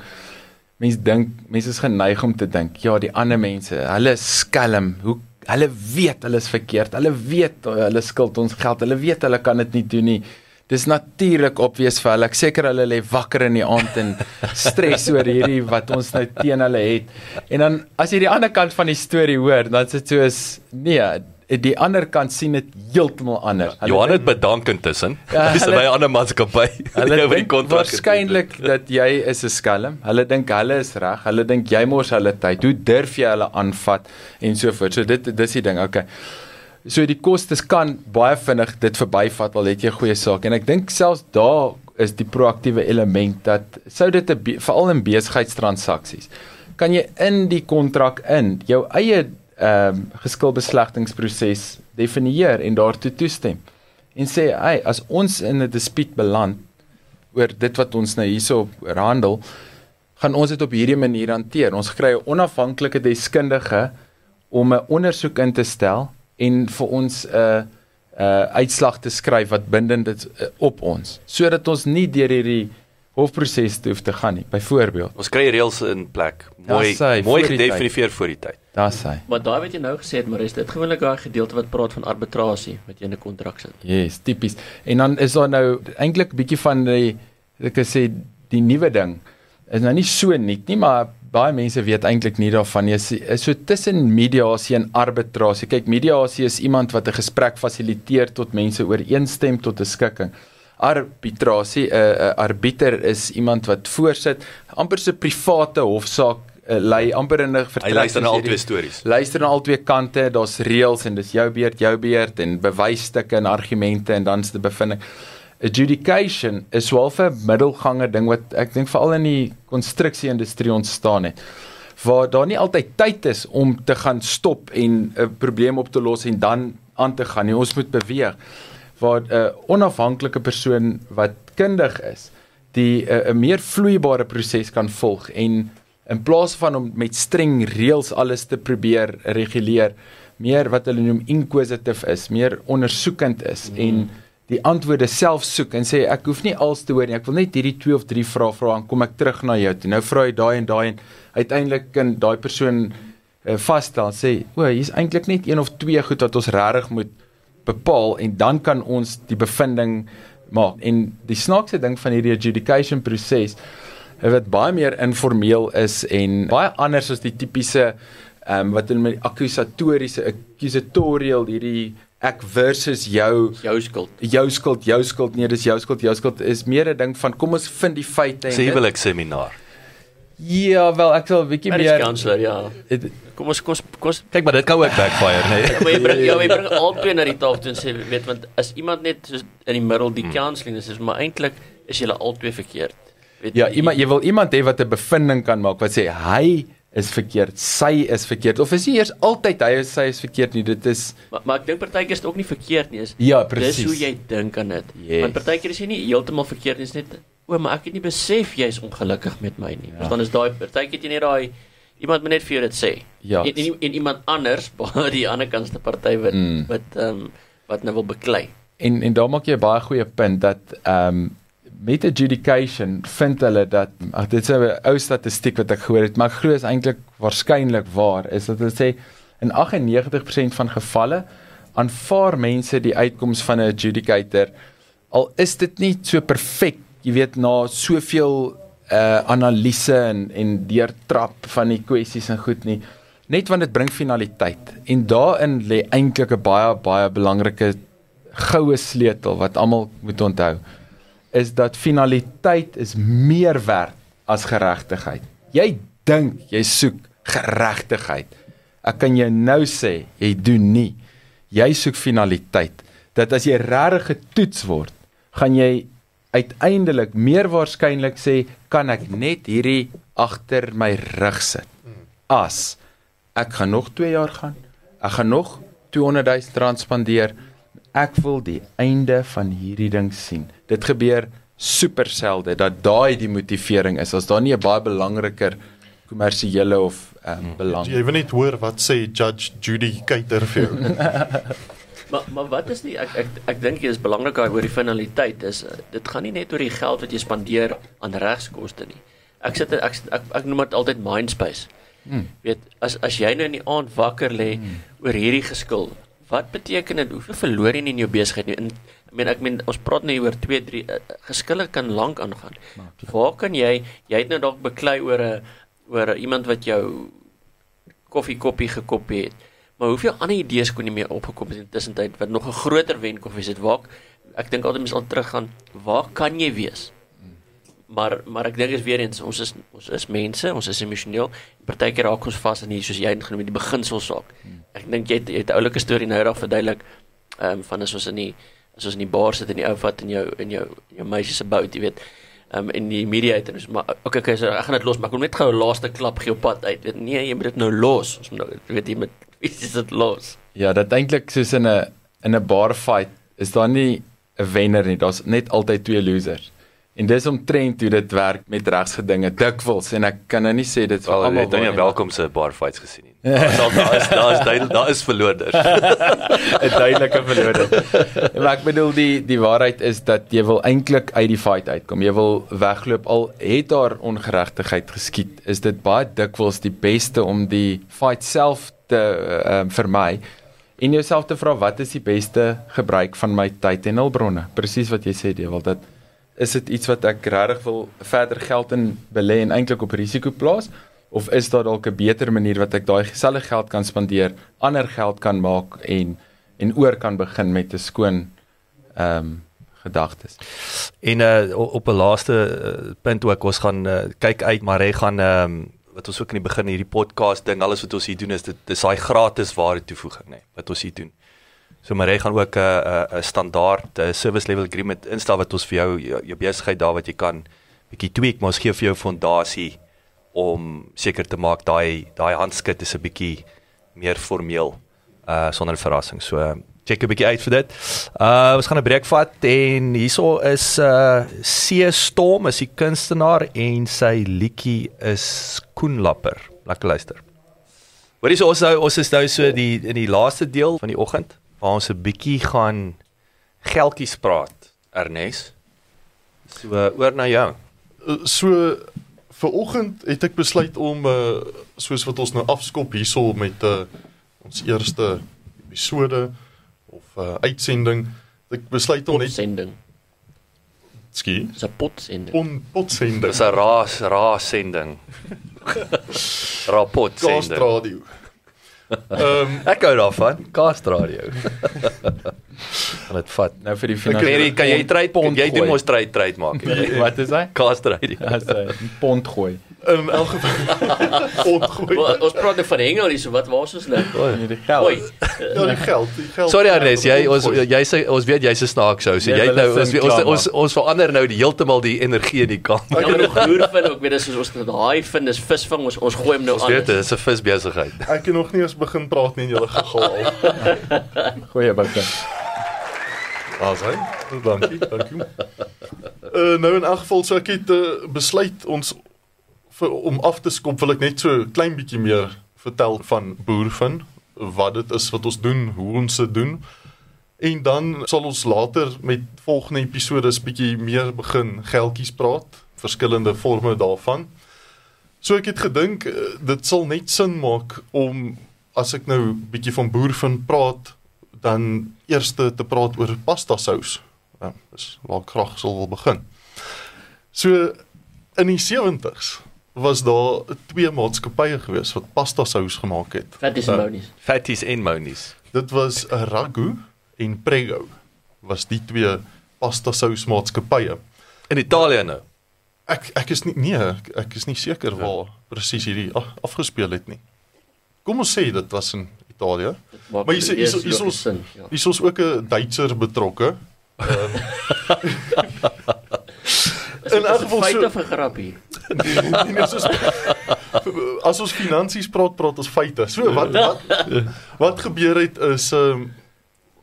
Mense dink mense is geneig om te dink, ja, die ander mense, hulle skelm. Hoe hulle weet hulle is verkeerd. Hulle weet hulle skuld ons geld. Hulle weet hulle kan dit nie doen nie. Dis natuurlik obvious vir hulle. Ek seker hulle lê wakker in die aand en stres oor hierdie wat ons nou teen hulle het. En dan as jy die ander kant van die storie hoor, dan is dit soos nee, die ander kant sien dit heeltemal anders. Hulle Johan het bedank intussen. Ja, Dis by 'n ander maatskappy. Hulle oor die kontrak. waarskynlik dat jy is 'n skelm. Hulle dink hulle is reg. Hulle dink jy mors hulle tyd. Hoe durf jy hulle aanvat en so voort. So dit dis die ding. Okay. So die kostes kan baie vinnig dit verbyvat al het jy 'n goeie saak. En ek dink selfs daar is die proaktiewe element dat sou dit 'n veral in besigheidstransaksies kan jy in die kontrak in jou eie ehm um, geskilbeslegtingsproses definieer en daartoe toestem. En sê hey as ons in 'n dispuut beland oor dit wat ons nou hierso handel gaan ons dit op hierdie manier hanteer. Ons kry 'n onafhanklike deskundige om 'n ondersoek in te stel en vir ons 'n uh, 'n uh, uitslag te skryf wat bindend is uh, op ons sodat ons nie deur hierdie hofproses te hoef te gaan nie byvoorbeeld Ons kry reëls in plek. Mooi Ja, sy, mooi gedefinieer voor die tyd. daar's hy Maar daai wat jy nou gesê het, maar is dit gewoonlik daai gedeelte wat praat van arbitrasie wat jy in 'n kontrak sit. Yes, tipies. En dan is daar nou eintlik 'n bietjie van die ek kan sê die nuwe ding is nou nie so nuut nie, maar baie mense weet eintlik nie daarvan nie. Is, is so tussen mediasie en arbitrasie. Kyk, mediasie is iemand wat 'n gesprek fasiliteer tot mense ooreenstem tot 'n skikking. Arbitrasie, 'n uh, 'n arbiter is iemand wat voorsit, amper so 'n private hofsaak uh, lei amper in 'n Hy vertrek. luister na al twee stories. luister na al twee kante, daar's reëls en dis jou beurt, jou beurt en bewysstukke en argumente en dan's die bevinding. Adjudication is wel 'n middelganger ding wat ek dink veral in die konstruksie-industrie ontstaan het waar daar nie altyd tyd is om te gaan stop en 'n probleem op te los en dan aan te gaan nie. Ons moet beweeg waar 'n onafhanklike persoon wat kundig is, die 'n 'n meer vloeibare proses kan volg en in plaas van om met streng reëls alles te probeer reguleer, meer wat hulle noem inquisitive is, meer ondersoekend is mm. en die antwoorde self soek en sê ek hoef nie als te hoor nie. Ek wil net hierdie 2 of 3 vrae vra en kom ek terug na jou toe. Nou vra jy daai en daai en uiteindelik kan daai persoon uh, vasstel sê, "O, hier's eintlik net een of twee goed wat ons regtig moet bepaal en dan kan ons die bevinding maak." En die snaakse ding van hierdie adjudication proses wat baie meer informeel is en baie anders as die tipiese ehm um, wat hulle met akkusatoriese accusatorial hierdie ek versus jou Jou skuld. jou skuld jou skuld nee dis jou skuld jou skuld is meer 'n ding van kom ons vind die feite Sê dit- huwelik seminar. Ja, wel ek sal 'n bietjie meer counselor, ja. Het- Kom ons kom ons kom ons Kyk maar dit kan ook backfire, nê. Nee. maar jy bring ja, jy bring albei na die tafel toe en sê weet want as iemand net soos in die middel die counselling is, is maar eintlik is julle albei verkeerd. Weet Ja, iemand jy wil iemand hê wat 'n bevinding kan maak wat sê hy is verkeerd, sy is verkeerd of is nie eers altyd hy of sy is verkeerd nie. Dit is Maar, maar ek dink partykeer is dit ook nie verkeerd nie. Is ja, dis presies. hoe jy dink aan dit. Yes. Want partykeer is jy nie heeltemal verkeerd nie, is net o, maar ek het nie besef jy's ongelukkig met my nie. Ja. Ja. Dan is daai partykeer het jy net daai iemand moet net vir jou dit sê. Ja. En, en, en iemand anders, by die ander kantste party wat Mm. wat ehm um, wat nou wil beklei. En en daar maak jy 'n baie goeie punt dat ehm um, met adjudication vind hulle dat ag dit is 'n ou statistiek wat ek gehoor het, maar ek glo is eintlik waarskynlik waar is dat hulle sê in 98% van gevalle aanvaar mense die uitkoms van 'n adjudicator al is dit nie so perfek, jy weet na soveel uh analise en en deurtrap van die kwessies en goed nie net want dit bring finaliteit. En daarin lê eintlik 'n baie baie belangrike goue sleutel wat almal moet onthou is dat finaliteit is meer werd as geregtigheid. Jy dink jy soek geregtigheid. Ek kan jou nou sê, jy doen nie. Jy soek finaliteit. Dat as jy regtig getoets word, gaan jy uiteindelik meer waarskynlik sê kan ek net hierdie agter my rug sit. As ek gaan nog 2 jaar gaan. Ek gaan nog 200 000 rand spandeer. Ek wil die einde van hierdie ding sien. Dit gebeur super selde dat daai die motivering is as daar nie 'n baie belangriker kommersiële of um, belang. Jy wil net hoor wat sê Judge Judy Kuyter vir jou. Maar maar wat is die ek ek ek dink dit is belangrik oor die finaliteit is uh, dit gaan nie net oor die geld wat jy spandeer aan regskoste nie. Ek sit ek ek, ek, ek noem dit altyd mindspace. Hmm. Weet as as jy nou in die aand wakker lê Hmm. oor hierdie geskil, wat beteken dit? Hoeveel verloor jy in jou besigheid nie? In, meen ek meen ons praat nou oor 2 3 uh, geskille kan lank aangaan. Waar kan jy jy het nou dalk beklei oor 'n oor iemand wat jou koffiekoppie gekopie het. Maar hoeveel ander idees kon nie meer opgekom het in tussentyd wat nog 'n groter wen kon wees het. Waar ek dink altyd mens al teruggaan, waar kan jy wees? Maar maar ek dink is weer eens ons is ons is mense, ons is emosioneel. Partykeer raak ons vas in hier soos jy het genoem die beginsel saak. Ek dink jy het, jy het 'n oulike storie nou daar verduidelik ehm um, van as ons in die as ons in die bar sit en die ou vat in jou in jou in jou meisie se bout, jy weet. Ehm um, in die mediator is maar okay, okay, so ek gaan dit los, maar ek wil net gou 'n laaste klap gee op pad uit. Weet nee, jy moet dit nou los. Ons moet nou weet jy met is dit los? Ja, dit eintlik soos in 'n in 'n bar fight is daar nie 'n wenner nie, daar's net altyd twee losers. En dis omtrent hoe dit werk met regsgedinge dikwels en ek kan nou nie sê dit vir Wel, jy almal het nou nie, welkom se bar fights gesien nie. Daar daar is daar is duidel- daar is verloders. 'n duidelike verloder. maar ek bedoel die die waarheid is dat jy wil eintlik uit die fight uitkom. Jy wil wegloop al het daar ongeregtigheid geskied. Is dit baie dikwels die beste om die fight self te uh, vermy en jouself te vra wat is die beste gebruik van my tyd en hulpbronne? Presies wat jy sê, Dewald, dat is dit iets wat ek regtig wil verder geld in belê en eintlik op risiko plaas of is daar dalk 'n beter manier wat ek daai selfe geld kan spandeer, ander geld kan maak en en oor kan begin met 'n skoon ehm um, gedagtes. En uh op 'n laaste uh, punt ook ons gaan uh, kyk uit maar hy gaan ehm um, wat ons ook in die begin hierdie podcast ding alles wat ons hier doen is dit dis daai gratis ware toevoeging nê nee, wat ons hier doen. So maar hy gaan ook 'n uh, 'n uh, standaard uh, service level agreement instel wat ons vir jou, jou besigheid daar wat jy kan bietjie tweak maar ons gee vir jou fondasie om seker te maak daai daai handskrif is 'n bietjie meer formeel uh sonder verrassing. So check 'n bietjie uit vir dit. Uh ons gaan 'n breek vat en hierso is uh See Storm is die kunstenaar en sy liedjie is Koenlapper. Lekker luister. Hoorie so ons nou ons is nou so die in die laaste deel van die oggend waar ons 'n bietjie gaan geldjies praat. Ernest. So uh, oor na jou. So vir oggend het ek besluit om uh soos wat ons nou afskop hierso met uh ons eerste episode of uh uitsending ek besluit om net Sending. Skie. Dis 'n potsender. On potsender. Dis 'n raas raas sending. Rapport Ghost sending. radio. Ehm Ek hou daarvan. Cast radio. Dit vat. Nou vir die finale. jy kan jy trade Pond jy doen mos trade trade maak. Wat is hy? Cast radio. As 'n pond gooi. In elk geval ontgooi. Ons praat nou van hengel hier, so wat waar is ons nou? Nee, die geld. Oei. Ja, die geld, die geld. Sorry Ernest, jy ons jy sê ons weet jy's 'n snaak sou. So Nee, jy nou ons ons ons ons verander nou die heeltemal die energie in die kamer. Ja, maar nog hoer vind ook weer dis ons daai vind is visvang ons ons gooi hom nou Ons aan. weet dit is 'n visbesigheid. Ek het nog nie eens begin praat nie en julle gegaal al. Goeie bokke. Daar's hy. Dankie, dankie. Uh nou in elk geval sou ek het uh, besluit ons vir om af te skop wil ek net so klein bietjie meer vertel van boervin, wat dit is wat ons doen, hoe ons dit doen. En dan sal ons later met volgende episode 'n bietjie meer begin geldjies praat, verskillende forme daarvan. So ek het gedink eh, dit sal net sin maak om as ek nou bietjie van boervin praat, dan eers te praat oor pasta sous. Ja, dis waar ek graag sal wil begin. So in die 70's was daar twee maatskappye gewees wat pasta sous gemaak het. Vet is monies. Fatties en monies. Dit was Ragu en Prego was die twee pasta sous maatskappye. In Italië nou. Ek ek is nie nee, ek, ek is nie seker waar presies hierdie af, afgespeel het nie. Kom ons sê dit was in Italië. Maar jy sê- eers hier is- hier is ons- ja. Hier is ons ook 'n Duitser betrokke. In elk geval Feit so 'n grappie? nie net soos as ons finansies praat, praat ons feite. So wat wat wat gebeur het is ehm um,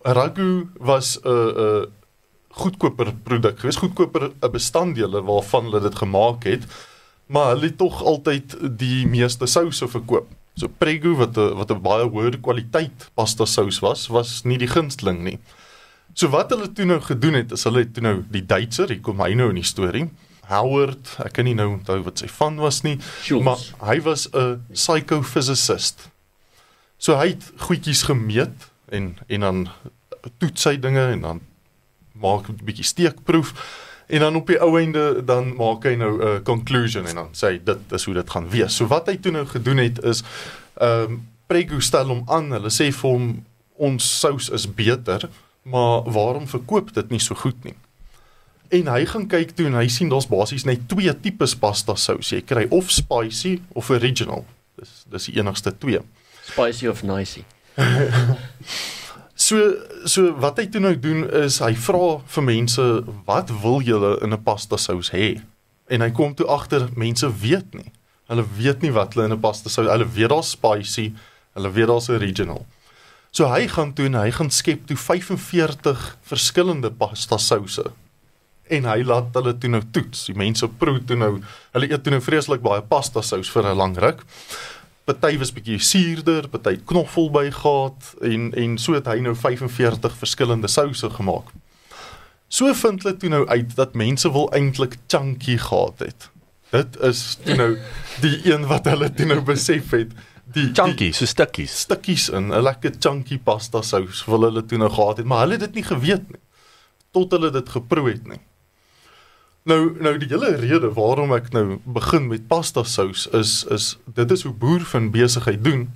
Ragu was 'n uh, 'n uh, goedkoper produk geweest, goedkoper 'n bestanddele waarvan hulle dit gemaak het, maar hulle het tog altyd die meeste souse verkoop. So Prego wat 'n wat 'n baie hoër kwaliteit pasta sous was, was nie die gunsteling nie. So wat hulle toe nou gedoen het, is hulle het toe nou die Duitser, hier kom hy nou in die storie. Howard, ek kan nie nou onthou wat sy van was nie, Schultz. maar hy was 'n psychophysicist. So hy het goedjies gemeet en en dan toets hy dinge en dan maak 'n bietjie steekproef en dan op die ou einde dan maak hy nou 'n conclusion en dan sê hy dit is hoe dit gaan wees. So wat hy toe nou gedoen het is ehm um, Prego stel hom aan, hulle sê vir hom ons sous is beter, maar waarom verkoop dit nie so goed nie? En hy gaan kyk toe en hy sien daar's basies net twee tipes pasta sous. Jy kry of spicy of original. Dis dis die enigste twee. Spicy of nicey. So so wat hy toe nou doen is hy vra vir mense wat wil julle in 'n pasta sous hê? En hy kom toe agter mense weet nie. Hulle weet nie wat hulle in 'n pasta sous. Hulle weet daar's spicy, hulle weet daar's original. So hy gaan toe en hy gaan skep toe 45 verskillende pasta souse. En hy laat hulle toe nou toets. Die mense proe toe nou, hulle eet toe nou vreeslik baie pasta sous vir 'n lang ruk party was bietjie suurder, party knoffel by gehad en en so het hy nou 45 verskillende souse gemaak. So vind hulle toe nou uit dat mense wil eintlik chunky gehad het. Dit is toe nou die een wat hulle toe nou besef het. Die Chunky, so stukkies. stukkies in 'n lekker chunky pasta sous wil hulle toe nou gehad het, maar hulle het dit nie geweet nie tot hulle dit geproe het nie. Nou nou die hele rede waarom ek nou begin met pasta sous is is dit is hoe boer van besigheid doen.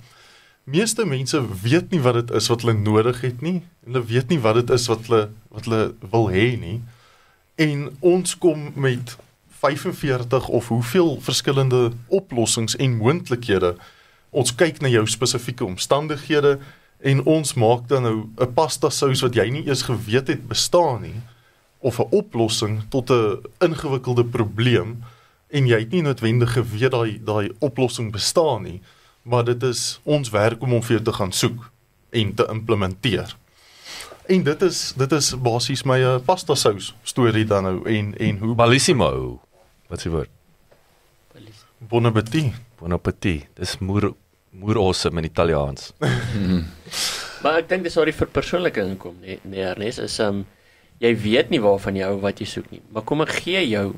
Meeste mense weet nie wat dit is wat hulle nodig het nie. Hulle weet nie wat dit is wat hulle wat hulle wil hê nie. En ons kom met 45 of hoeveel verskillende oplossings en moontlikhede. Ons kyk na jou spesifieke omstandighede en ons maak dan nou 'n pasta sous wat jy nie eers geweet het bestaan nie of 'n oplossing tot 'n ingewikkelde probleem en jy het nie noodwendig geweet daai daai oplossing bestaan nie, maar dit is ons werk om hom vir jou te gaan soek en te implementeer. En dit is dit is basies my uh, pasta sous storie dan nou en en hoe Bellissimo. Wat se woord? bon appetit. Bon appetit. Dis moer moer awesome in Italiaans. Maar ek dink dis waar die verpersoonliking kom, nee, nee Ernest, is um jy weet nie waarvan jy hou wat jy soek nie. Maar kom ek gee jou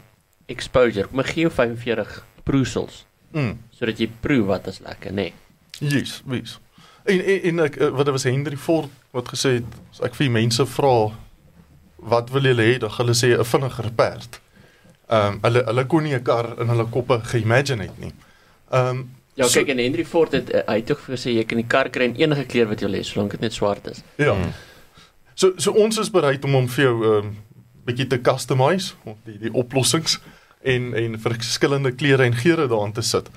exposure. Kom ek gee jou 45 proesels Mm. sodat jy proe wat is lekker, nê. Nee. Yes, wees. En en, en ek eh, wat was Henry Ford wat gesê het as ek vir mense vra wat wil julle hê? Dan gaan hulle sê 'n vinniger perd. Ehm um, hulle hulle kon nie 'n kar in hulle koppe geimagine het nie. Ehm um, Ja, kyk en Henry Ford het uh, hy het ook gesê jy kan die kar kry in enige kleur wat jy wil hê solank dit net swart is. Ja. Hmm. So so ons is bereid om hom vir jou ehm um, bietjie te customize, die die oplossings en en verskillende kleure en geure daarin te sit.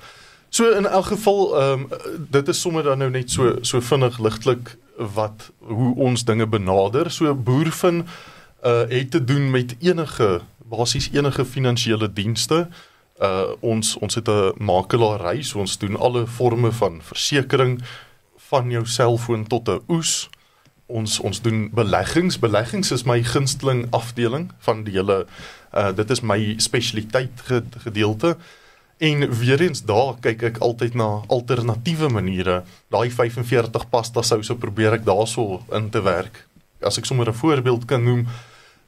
So in elk geval ehm um, dit is sommer dan nou net so so vinnig ligtelik wat hoe ons dinge benader. So boervin uh het te doen met enige basies enige finansiële dienste. Uh ons ons het 'n makelaary, so ons doen alle forme van versekerings van jou selfoon tot 'n oes. Ons ons doen beleggings. Beleggings is my gunsteling afdeling van die hele uh dit is my spesialiteit gedeelte. En weer eens daar kyk ek altyd na alternatiewe maniere. Daai 45 pasta souse probeer ek daarso in te werk. As ek sommer 'n voorbeeld kan noem,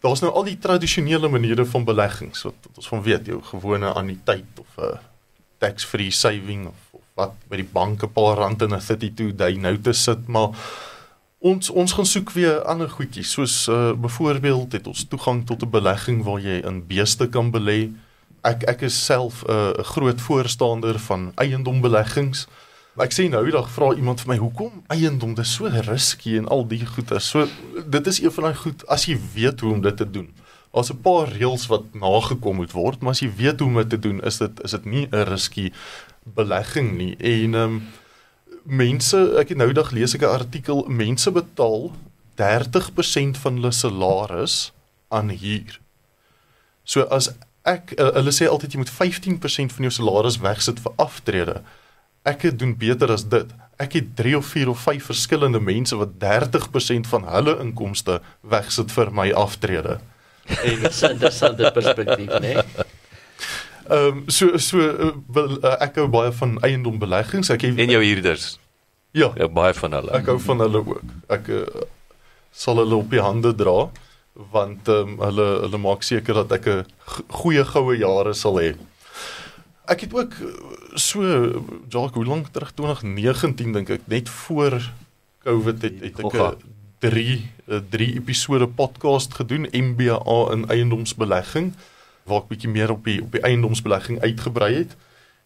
daar's nou al die tradisionele maniere van beleggings wat, wat ons van weet, jou gewone anniteit of 'n uh, tax-free saving of, of wat by die bank 'n paar rand in 'n 32 day notice sit, maar ons ons gaan soek weer ander goedjies soos uh, byvoorbeeld het ons toegang tot 'n belegging waar jy in beeste kan belê ek ek is self 'n uh, groot voorstander van eiendombeleggings. Ek sê nou eendag vra iemand vir my hoekom eiendom dis so risky en al die goeie. So dit is een van daai goed as jy weet hoe om dit te doen. Daar's 'n paar reëls wat nagekom moet word, maar as jy weet hoe om dit te doen, is dit is dit nie 'n risky belegging nie. En ehm um, mense, ek het nou eendag lees ek 'n artikel, mense betaal 30% van hulle salaris aan huur. So as ek uh, hulle sê altyd jy moet 15% van jou salaris wegsit vir aftrede. Ek het doen beter as dit. Ek het 3 of 4 of 5 verskillende mense wat 30% van hulle inkomste wegsit vir my aftrede. En dis 'n interessante perspektief, né? Nee? Ehm um, so so uh, wil, uh, ek hou baie van eiendombeleggings. Ek het, En jou huurders. Ja, Ja, baie van hulle. ek hou van hulle ook. Ek uh, sal hulle op die hande dra want ehm um, hulle hulle maak seker dat ek 'n goeie goue jare sal hê. Ek het ook so Jacques, hoe lank terug 2019 dink ek, net voor Covid het, het ek Gogga. 'n 3 3 episode podcast gedoen MBA in eiendomsbelegging waar ek bietjie meer op die op die eiendomsbelegging uitgebrei het.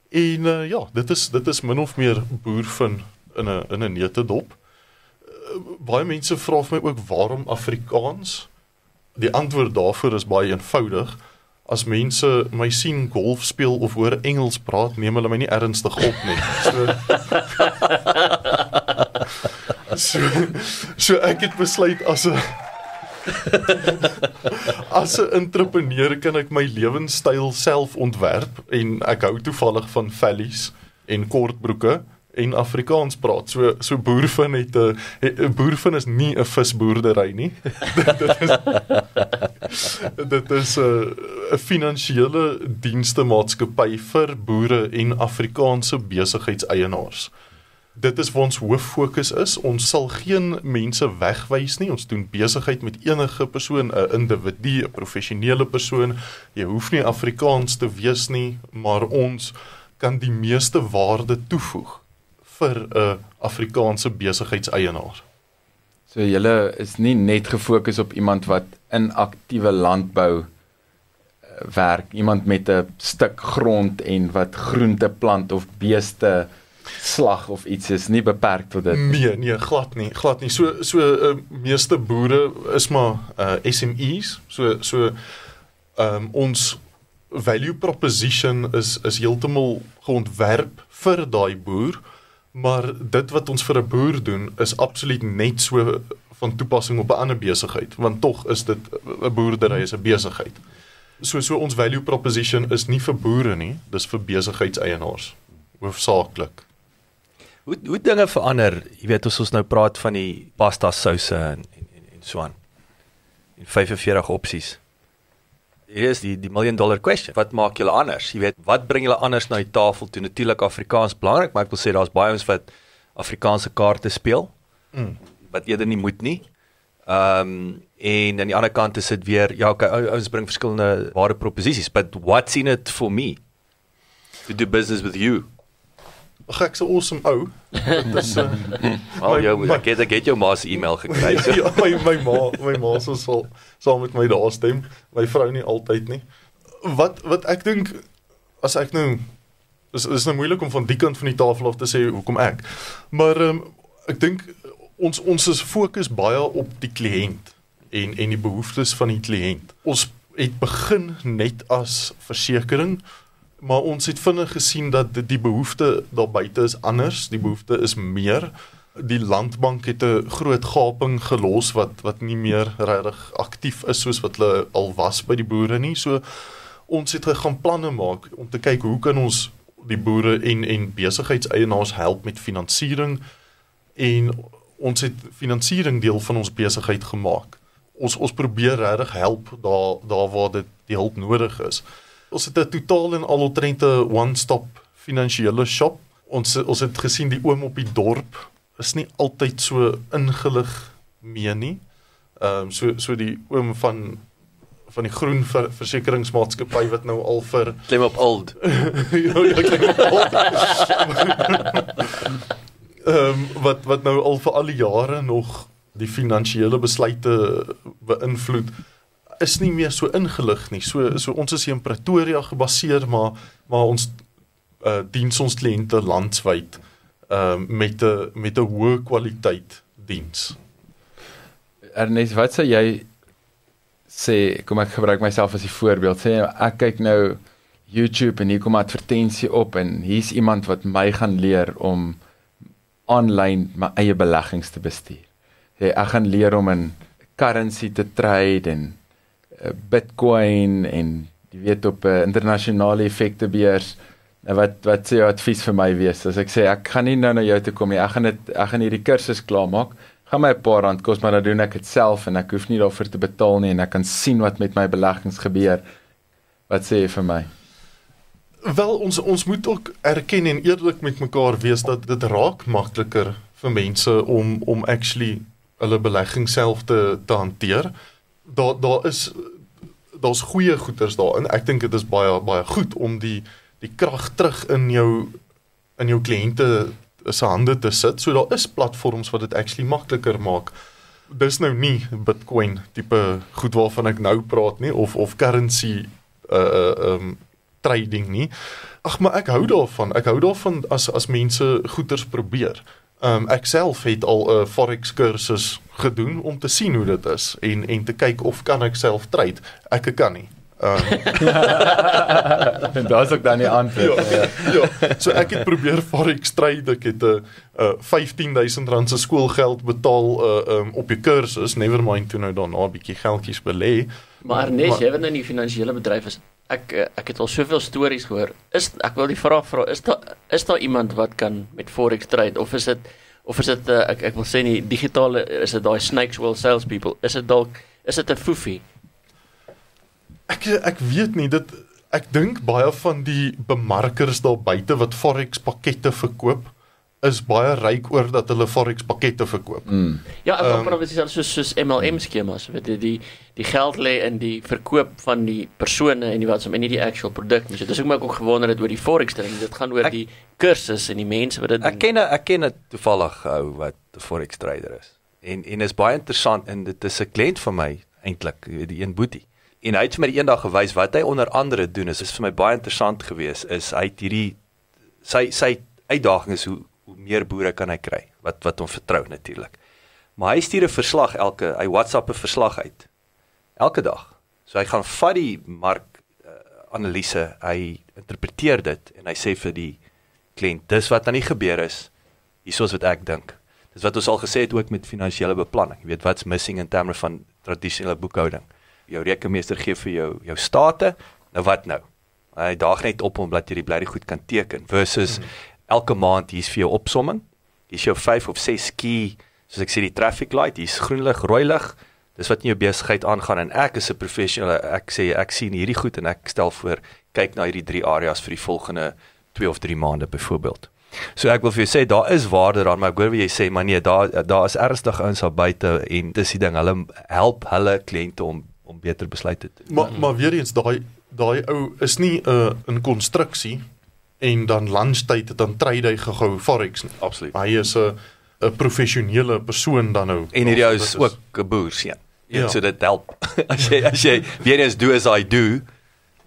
En uh, ja, dit is dit is min of meer boervin in 'n in 'n neutedop. Uh, baie mense vra vir my ook waarom Afrikaans? Die antwoord daarvoor is baie eenvoudig. As mense my sien golf speel of hoor Engels praat, neem hulle my nie ernstig op nie. So So, so ek het besluit as 'n as 'n entrepreneur kan ek my lewenstyl self ontwerp en ek hou toevallig van vellies en kortbroeke en Afrikaans praat. So so boervin het 'n 'n boervin is nie 'n visboerdery nie. dit is dit is 'n 'n finansiële dienste maatskappy vir boere en Afrikaanse besigheidseienaars. Dit is waar ons hoof fokus is. Ons sal geen mense wegwys nie. Ons doen besigheid met enige persoon, 'n individu, 'n professionele persoon. Jy hoef nie Afrikaans te wees nie, maar ons kan die meeste waarde toevoeg vir 'n Afrikaanse besigheidseienaar. So julle is nie net gefokus op iemand wat in aktiewe landbou eh, werk, iemand met 'n stuk grond en wat groente plant of beeste slag of iets is nie beperk tot dit. Nee, nee, glad nie, glad nie. So so uh, meeste boere is maar uh, SMEs. So so ehm um, ons value proposition is is heeltemal geontwerp vir daai boer, maar dit wat ons vir 'n boer doen is absoluut net so van toepassing op 'n ander besigheid, want tog is dit 'n boerdery is 'n besigheid. So so ons value proposition is nie vir boere nie, dis vir besigheidseienaars hoofsaaklik. Hoe hoe dinge verander, jy weet as ons nou praat van die pasta souse en en en, en so aan. En 45 opsies. Hier is die die million dollar question. Wat maak julle anders? Jy weet, wat bring julle anders na die tafel toe? Natuurlik Afrikaans belangrik, maar ek wil sê daar's baie ons wat Afrikaanse kaarte speel Mm. wat eerder nie moet nie. Ehm um, en aan die ander kant is dit weer ja, okay, ouens bring verskillende ware proposisies, but what's in it for me to do business with you? Ag ek's 'n awesome ou. Dit is uh, Al jou my- ek het ek het jou ma se e-mail gekry. So. ja, my my ma, my ma sou sal saam met my daar stem. My vrou nie altyd nie. Wat wat ek dink as ek nou is is nou moeilik om van die kant van die tafel af te sê hoekom ek. Maar um, ek dink ons ons is fokus baie op die kliënt en en die behoeftes van die kliënt. Ons het begin net as versekering maar ons het vinnig gesien dat die- behoefte daar buite is anders, die behoefte is meer. Die landbank het 'n groot gaping gelos wat wat nie meer regtig aktief is soos wat hulle al was by die boere nie. So ons het gaan planne maak om te kyk hoe kan ons die boere en en besigheidseienaars help met finansiering en ons het finansiering deel van ons besigheid gemaak. Ons ons probeer regtig help daar daar waar dit die hulp nodig is. Ons het 'n totaal en al omtrent 'n one-stop finansiële shop. Ons ons het gesien die oom op die dorp is nie altyd so ingelig mee nie. Ehm um, so so die oom van van die groen ver, versekeringsmaatskappy wat nou al vir Klim op old. ja, ja, kyk Ehm um, wat wat nou al vir al die jare nog die finansiële besluite beïnvloed is nie meer so ingelig nie. So so ons is hier in Pretoria gebaseer, maar maar ons uh diens ons kliënte landwyd ehm um, met 'n met 'n hoë kwaliteit diens. Ernest, wat sê jy sê kom ek gebruik myself as 'n voorbeeld. Sê ek kyk nou YouTube en hier kom 'n advertensie op en hier's iemand wat my gaan leer om aanlyn my eie beleggings te bestuur. Sê ek gaan leer om in currency te trade en uh, Bitcoin en jy weet op 'n uh, internasionale effektebeurs. Nou wat wat sê jou advies vir my wees as ek sê ek gaan nie nou na jou toe kom nie. Ek gaan dit ek gaan hierdie kursus klaarmaak gaan my 'n paar rand kos maar dan doen ek dit self en ek hoef nie daarvoor te betaal nie en ek kan sien wat met my beleggings gebeur. Wat sê jy vir my? Wel ons ons moet ook erken en eerlik met mekaar wees dat dit raak makliker vir mense om om actually hulle belegging self te te hanteer. Daar daar is daar's goeie goeders daarin. Ek dink dit is baie baie goed om die die krag terug in jou in jou kliënte se hande te sit. So daar is platforms wat dit actually makliker maak. Dis nou nie Bitcoin tipe goed waarvan ek nou praat nie of of currency uh uh um trading nie. Ag maar ek hou daarvan. Ek hou daarvan as as mense goeders probeer. Um ek self het al 'n forex kursus gedoen om te sien hoe dit is en en te kyk of kan ek self trade. Ek kan nie. Um en daar's ook dan die antwoord. ja, ja. So ek het probeer forex trade. Ek het 'n uh, uh, 15000 rand se skoolgeld betaal uh, um, op die kursus. Never mind toe nou daarna 'n bietjie geldjies belê. Maar Maar- jy wat nou in die finansiële bedryf is, ek eh, ek het al soveel stories gehoor. Is ek wil die vraag vra, is daar is daar iemand wat kan met forex trade of is dit of is dit uh, ek ek wil sê nie digitale is dit daai snakes will sales people? Is dit dalk is dit 'n foefie? Ek ek weet nie dit ek dink baie van die bemarkers daar buite wat forex pakkette verkoop is baie ryk oor dat hulle forex pakkette verkoop. Mm. Ja, ek um, praat presies soos soos MLM skemas, weet jy, die die geld lê in die verkoop van die persone en die wat som en nie die actual produk nie. So dis hoekom ek ook gewonder het oor die forex ding. Dit gaan oor Ek- die kursus en die mense wat dit Ek ken ek ken 'n toevallig ou wat 'n forex trader is. En en is baie interessant en dit is 'n kliënt van my eintlik, die een boetie. En hy het vir my eendag gewys wat hy onder andere doen. Is is vir my baie interessant geweest is hy het hierdie sy sy uitdaging is hoe hoe meer boere kan hy kry wat wat hom vertrou natuurlik. Maar hy stuur 'n verslag elke hy WhatsApp 'n verslag uit. Elke dag. So hy gaan vat die mark uh, analise, hy interpreteer dit en hy sê vir die kliënt, dis wat aan die gebeur is. Hiersoos wat ek dink. Dis wat ons al gesê het ook met finansiële beplanning. Jy weet wat's missing in terme van tradisionele boekhouding. Jou rekenmeester gee vir jou jou state, nou wat nou? Hy daag net op om dat jy die blyde goed kan teken versus mm -hmm. Elke maand hier's vir jou opsomming. Hier's jou 5 of 6 key, soos ek sê die traffic light, hier's groen lig, rooi lig. Dis wat in jou besigheid aangaan en ek is 'n professional. Ek sê ek sien hierdie goed en ek stel voor kyk na hierdie drie areas vir die volgende 2 of 3 maande byvoorbeeld. So ek wil vir jou sê daar is waarde daaraan, maar ek hoor wat jy sê, maar nee, daar daar is ernstig ouens daar buite en dis die ding, hulle help hulle kliënte om om beter besluite te. Maar maar weer eens daai daai ou is nie 'n uh, 'n konstruksie en dan lunchtyd dan trade hy gou forex nie. Absoluut. Hy is 'n 'n professionele persoon dan nou. En hierdie ou Dit is ook 'n boerseun. Ja. Ja. So dit help. as jy as jy weer eens do as I do,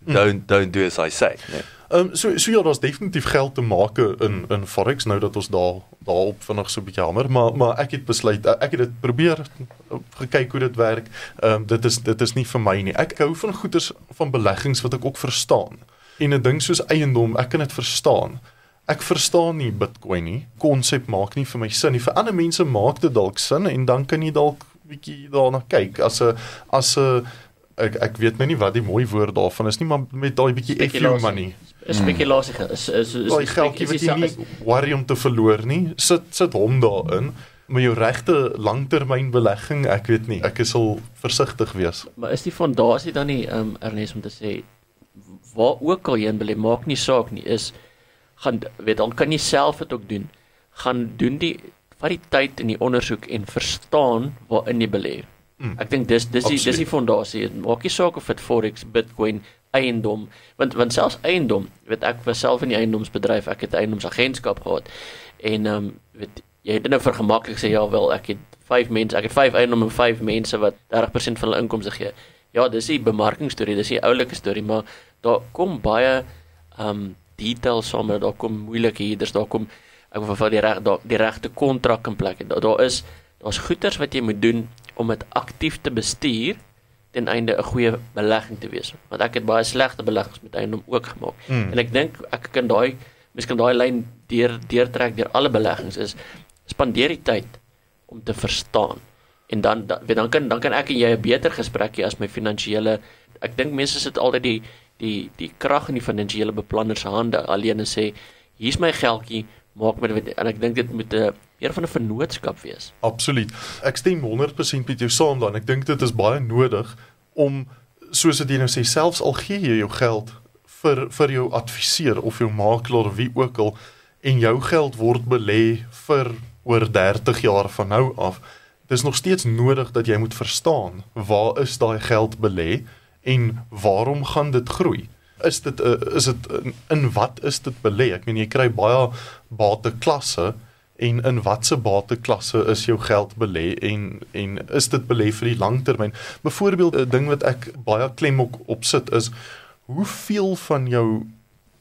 don't don't do as I say. Nee. Ehm um, so so ja, daar's definitief geld te maak in in forex nou dat ons daar daarop vinnig so 'n bietjie hamer, maar maar ek het besluit ek het dit probeer gekyk hoe dit werk. Ehm um, dit is dit is nie vir my nie. Ek hou van goeders van beleggings wat ek ook verstaan. En 'n ding soos eiendom, ek kan dit verstaan. Ek verstaan nie Bitcoin nie. Konsep maak nie vir my sin nie. Vir ander mense maak dit dalk sin en dan kan jy dalk bietjie daarna kyk as 'n as 'n ek ek weet nou nie wat die mooi woord daarvan is nie, maar met daai bietjie FU Spekulasie. money. Is spekulasie ge- is is is Daai is- geldjie wat jy nie worry om te verloor nie, sit sit hom daarin. Maar jou regte langtermynbelegging, ek weet nie, ek is al versigtig wees. Maar is die fondasie dan nie ehm um, Ernest om te sê waar ook al jy in belê maak nie saak nie is gaan weet dan kan jy self dit ook doen. Gaan doen die vat die tyd in die ondersoek en verstaan waarin jy belê. Mm. Ek dink dis dis die, dis die fondasie. Dit Maak nie saak of dit forex, bitcoin, eiendom, want want selfs eiendom, weet ek was self in die eiendomsbedryf, ek het eiendomsagentskap gehad. En ehm um, weet jy het nou vir gemaklik sê ja wel, ek het 5 mense, ek het 5 eiendom en 5 mense wat 30% van hulle inkomste gee. Ja, dis die bemarkingstorie, dis die oulike storie, maar daar kom baie ehm um, details saam, daar kom moeilike huurders, daar kom ek wil vir die reg daar die regte kontrak in plek. Daar, daar is daar's goeders wat jy moet doen om dit aktief te bestuur ten einde 'n goeie belegging te wees. Want ek het baie slegte beleggings met eiendom ook gemaak. Mm. En ek dink ek kan daai miskien daai lyn deur deurtrek deur alle beleggings is spandeer die tyd om te verstaan. En dan dan, dan kan dan kan ek en jy 'n beter gesprek hê as my finansiële ek dink mense sit altyd die die die krag in die finansiële beplanner se hande alleen en sê hier's my geldjie maak met dit en ek dink dit moet 'n meer van 'n vennootskap wees. Absoluut. Ek stem 100% met jou saam dan. Ek dink dit is baie nodig om soos dit nou sê selfs al gee jy jou geld vir vir jou adviseur of jou makelaar wie ook al en jou geld word belê vir oor 30 jaar van nou af. Dis nog steeds nodig dat jy moet verstaan waar is daai geld belê en waarom gaan dit groei? Is dit 'n uh, is dit in, in wat is dit belê? Ek meen jy kry baie bateklasse en in watter bateklasse is jou geld belê en en is dit belê vir die langtermyn? Byvoorbeeld 'n ding wat ek baie klem op, op sit is hoeveel van jou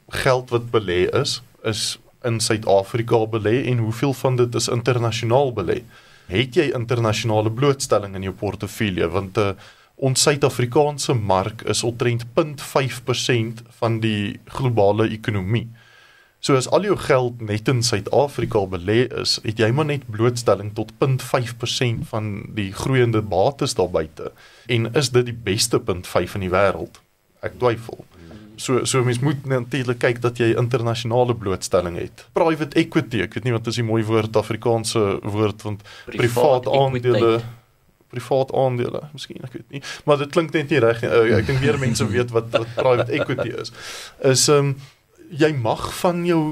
geld wat belê is is in Suid-Afrika belê en hoeveel van dit is internasionaal belê? Het jy internasionale blootstelling in jou portefeulje want uh, ons Suid-Afrikaanse mark is omtrent 0.5% van die globale ekonomie. So as al jou geld net in Suid-Afrika belê is, het jy maar net blootstelling tot 0.5% van die groeiende bates daar buite. En is dit die beste 0.5 in die wêreld? Ek twyfel. So so mens moet natuurlik kyk dat jy internasionale blootstelling het. Private equity, ek weet nie wat is die mooi woord Afrikaanse woord want privaat aandele privaat aandele, miskien ek weet nie, maar dit klink net nie reg nie. Uh, ek dink meer mense weet wat wat private equity is. Is ehm um, jy mag van jou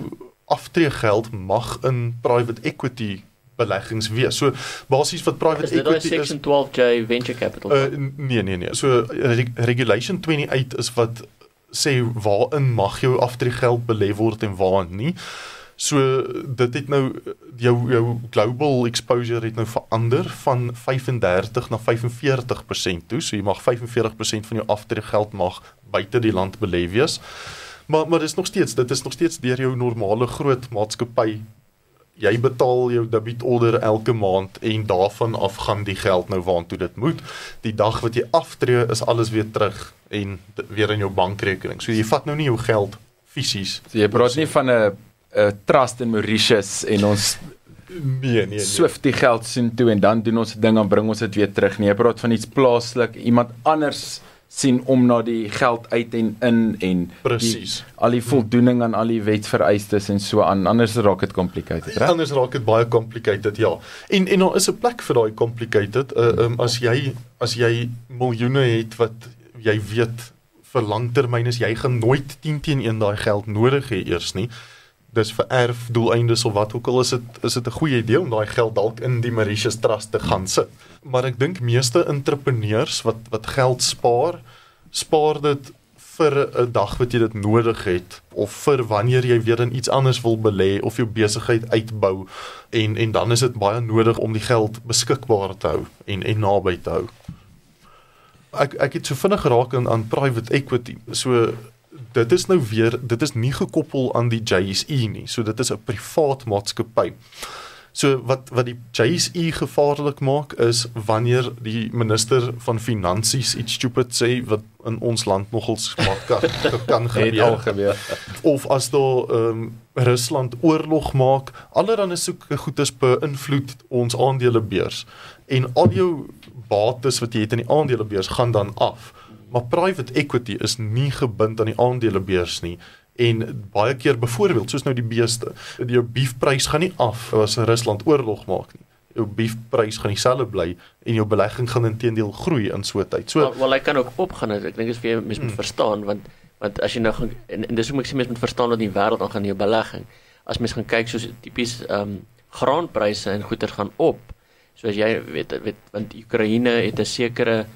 aftreegeld mag in private equity beleggings wees. So basies wat private Is dit daai equity is section 12J venture capital? Uh, nee nee nee. So reg regulation 28 is wat sê waarin mag jou aftreegeld belê word en waarin nie. So dit het nou jou jou global exposure het nou verander van 35 na 45% toe. So jy mag 45% van jou aftreegeld mag buite die land belê wees. Maar maar dis nog steeds dit is nog steeds deur jou normale groot maatskappy jy betaal jou debietorder elke maand en daarvan af gaan die geld nou waartoe dit moet. Die dag wat jy aftree is alles weer terug en weer in jou bankrekening. So jy vat nou nie jou geld fisies. So jy praat nie van 'n 'n trust in Mauritius en ons Nee, nee, nee. swift die geld sien toe en dan doen ons 'n ding en bring ons dit weer terug. Nee, praat van iets plaaslik, iemand anders sien om na die geld uit en in en Presies. al die voldoening aan al die wetsvereistes en so aan. Anders raak dit complicated, reg? Anders raak dit baie complicated, ja. En en daar is 'n plek vir daai complicated. Uh, um, as jy as jy miljoene het wat jy weet vir langtermyn is jy gaan nooit 10 teen 1 daai geld nodig hê eers nie. Dis vir erf doeleindes of wat ook al is dit is dit 'n goeie idee om daai geld dalk in die Mauritius Trust te gaan sit. Maar ek dink meeste entrepreneurs wat wat geld spaar, spaar dit vir 'n dag wat jy dit nodig het of vir wanneer jy weer in iets anders wil belê of jou besigheid uitbou en en dan is dit baie nodig om die geld beskikbaar te hou en en naby te hou. Ek ek het so vinnig geraak aan aan private equity. So dit is nou weer dit is nie gekoppel aan die JSE nie. So dit is 'n privaat maatskappy. So wat wat die JSE gevaarlik maak is wanneer die minister van finansies iets stupid sê wat in ons land nogals kan kan gebeur gebeur. of as daar ehm um, Rusland oorlog maak, allerlei soeke goedes beïnvloed ons aandelebeurs en al jou bates wat jy het in die aandelebeurs gaan dan af. Maar private equity is nie gebind aan die aandelebeurs nie en baie keer byvoorbeeld soos nou die beeste, jou beefprys gaan nie af as Rusland oorlog maak nie. Jou beefprys gaan dieselfde bly en jou belegging gaan intedeel groei in so 'n tyd. So Wel, wel hy kan ook opgaan. Ek dink dis vir jy mens moet Mm. verstaan want want as jy nou gaan en, en dis hoe ek sê mens moet verstaan wat die wêreld aangaan in jou belegging. As mens gaan kyk soos tipies ehm um, graanpryse en goeder gaan op. Soos jy weet weet want Oekraïne het 'n sekere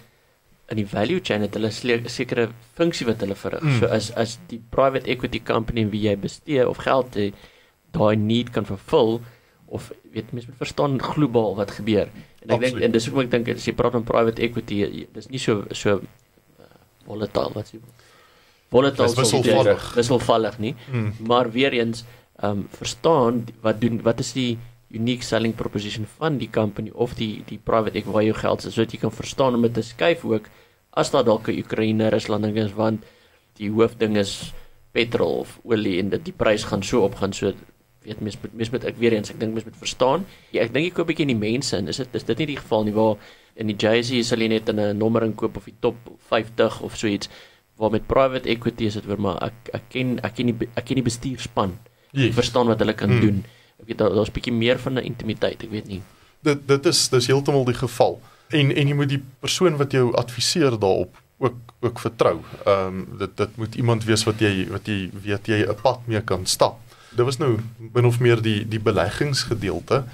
in die value chain het hulle 'n sekere funksie wat hulle verrig. Mm. So as as die private equity company wie jy bestee of geld het, daai need kan vervul of weet mens moet verstaan globaal wat gebeur. En ek dink en dis hoekom ek dink as jy praat van private equity, dis nie so so uh, volatile wat jy volatile jy- wisselvallig. wisselvallig nie, mm, maar weer eens ehm um, verstaan wat doen wat is die unique selling proposition van die company of die die private equity waar jou geld is sodat jy kan verstaan om dit te skuif ook as daar dalk 'n Oekraïne Rusland ding is want die hoofding is petrol of olie en dit die prys gaan so opgaan so weet mens moet mens moet ek weer eens ek dink mens moet verstaan. Ja, ek dink ek koop 'n bietjie in die mense in. Is dit is dit nie die geval nie waar in die JSE sal jy net in 'n nommer inkoop of die top 50 of so iets waar met private equity is dit weer maar ek ek ken ek ken nie ek ken die bestuurspan. Ek yes. verstaan wat hulle kan Hmm. doen ek weet daar- daar's bietjie meer van 'n intimiteit ek weet nie dit dit is dis heeltemal die geval. En en jy moet die persoon wat jou adviseer daarop ook ook vertrou. Ehm um, dit dit moet iemand wees wat jy wat jy weet jy 'n pad mee kan stap. Dit was nou min of meer die die beleggingsgedeelte.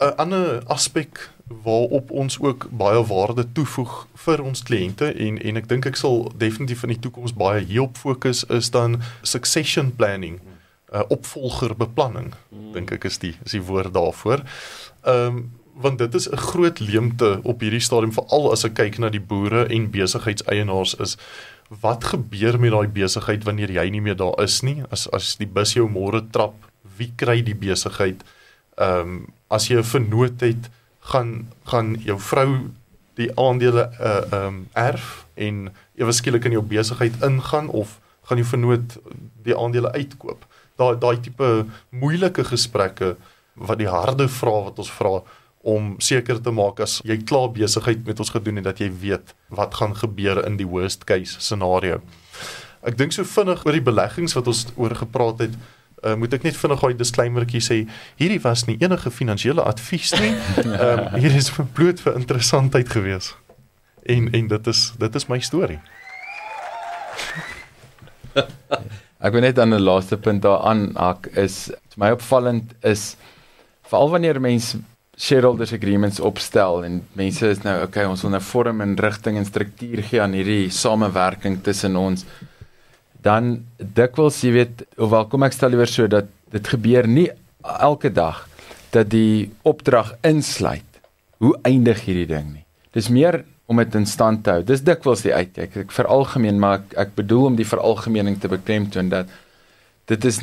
'n Ander aspek waarop ons ook baie waarde toevoeg vir ons kliënte en en ek dink ek sal definitief in die toekoms baie hierop fokus is dan succession planning. Uh, opvolgerbeplanning dink ek is die is die woord daarvoor. Ehm um, want dit is 'n groot leemte op hierdie stadium veral as ek kyk na die boere en besigheidseienaars is wat gebeur met daai besigheid wanneer jy nie meer daar is nie? As as die bus jou môre trap wie kry die besigheid? Ehm um, as jy 'n vernoot het gaan gaan jou vrou die aandele uh, ehm um, erf en ewe skielik in jou besigheid ingaan of gaan die vernoot die aandele uitkoop daai daai tipe moeilike gesprekke wat die harde vrae wat ons vra om seker te maak as jy klaar besigheid met ons gedoen en dat jy weet wat gaan gebeur in die worst case scenario. Ek dink so vinnig oor die beleggings wat ons oor gepraat het, uh, moet ek net vinnig daai disclaimertjie sê, hierdie was nie enige finansiële advies nie. Ehm um, hier is bloot vir interessantheid gewees. En en dit is dit is my storie. Ek wil net aan 'n laaste punt daaraan hak is my opvallend is veral wanneer mense shareholders agreements opstel en mense is nou okay ons wil nou vorm en rigting en struktuur gee aan hierdie samewerking tussen ons dan dikwels jy weet hoewel kom ek stel liewer so dat dit gebeur nie elke dag dat die opdrag insluit hoe eindig hierdie ding nie? Dis meer om dit in stand te hou dis dikwels die uitkyk ek veralgemeen maar ek, ek bedoel om die veralgemening te beklemtoon dat dit is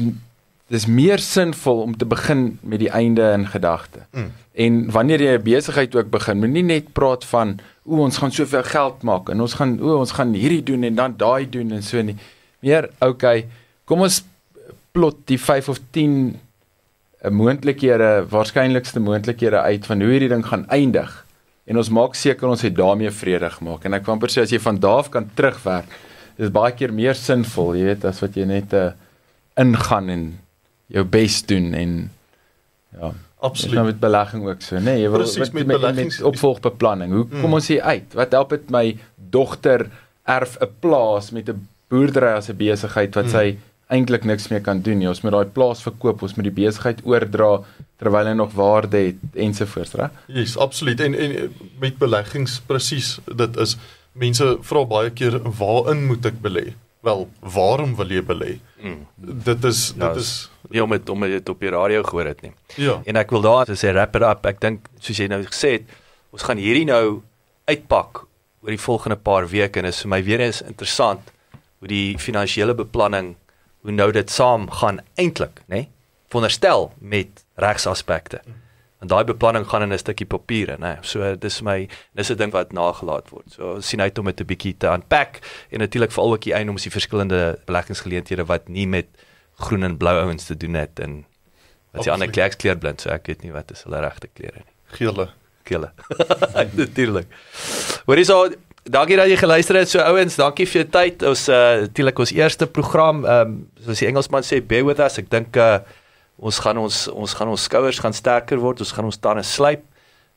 dis meer sinvol om te begin met die einde in gedagte. Mm. En wanneer jy 'n besigheid ook begin, moenie net praat van o, ons gaan soveel geld maak en ons gaan o, ons gaan hierdie doen en dan daai doen en so nie. Meer, okay, kom ons plot die 5 of 10 'n moontlikhede, waarskynlikste moontlikhede uit van hoe hierdie ding gaan eindig. En ons maak seker ons het daarmee vrede gemaak. En ek wou amper sê as jy van daar af kan terugwerk, is baie keer meer sinvol, jy weet, as wat jy net 'n uh, ingaan en jou bes doen en ja, Absoluut. nou met belegging ook so, nê? Nee, jy wil Presies, met, met met, met opvolgbeplanning. Hoe kom Mm. ons hier uit? Wat help dit my dogter erf 'n plaas met 'n boerdery as 'n besigheid wat Mm. sy eintlik niks meer kan doen nie. Ons moet daai plaas verkoop, ons moet die besigheid oordra terwyl hy nog waarde het ensovoorts, reg? Yes, absoluut. En en met beleggings presies, dit is mense vra baie keer waarin moet ek belê? Wel, waarom wil jy belê? Mm. Dit is Ja, dit is- is Nie om dit om dit op die radio gehoor het nie. ja. En ek wil daar sê wrap it up. Ek dink soos jy nou gesê het, ons gaan hierdie nou uitpak oor die volgende paar weke en is vir my weer eens interessant hoe die finansiële beplanning hoe nou dit saam gaan eintlik, nê? Nee? Veronderstel met regsaspekte. En daai beplanning gaan in 'n stukkie papiere, nê. So dis my dis 'n ding wat nagelaat word. So ons sien uit om dit 'n bietjie te unpack en natuurlik veral ook die eienoms die verskillende beleggingsgeleenthede wat nie met groen en blou ouens te doen het en wat se ander Absoluut. kleur kleurblind, so ek weet nie wat is hulle regte kleure nie. Gele. Kille. Natuurlik. Hoorie so, dankie dat jy geluister het. So ouens, dankie vir jou tyd. Ons uh natuurlik ons eerste program, ehm um, soos die Engelsman sê, bear with us. Ek dink uh ons gaan ons ons gaan ons skouers gaan sterker word. Ons gaan ons tande slyp.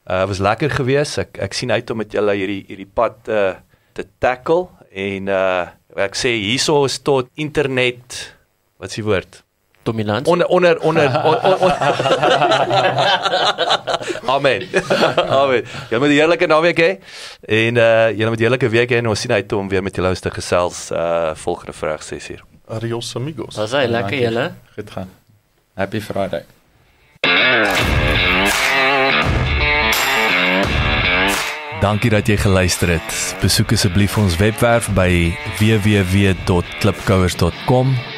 Uh was lekker geweest. Ek ek sien uit om met julle hierdie hierdie pad uh te tackle en uh ek sê hierso is tot internet wat is die woord? Dominant. onder onder onder on, on, on. Amen. Amen. Julle moet 'n heerlike naweek hê en uh julle moet 'n heerlike week hê en ons sien uit om weer met julle te gesels uh volgende Vrydag 6uur. Adios amigos. Was hy lekker julle? Goed gaan. Happy Friday. Dankie dat jy geluister het. Besoek asseblief ons webwerf by www.klipkouers.com.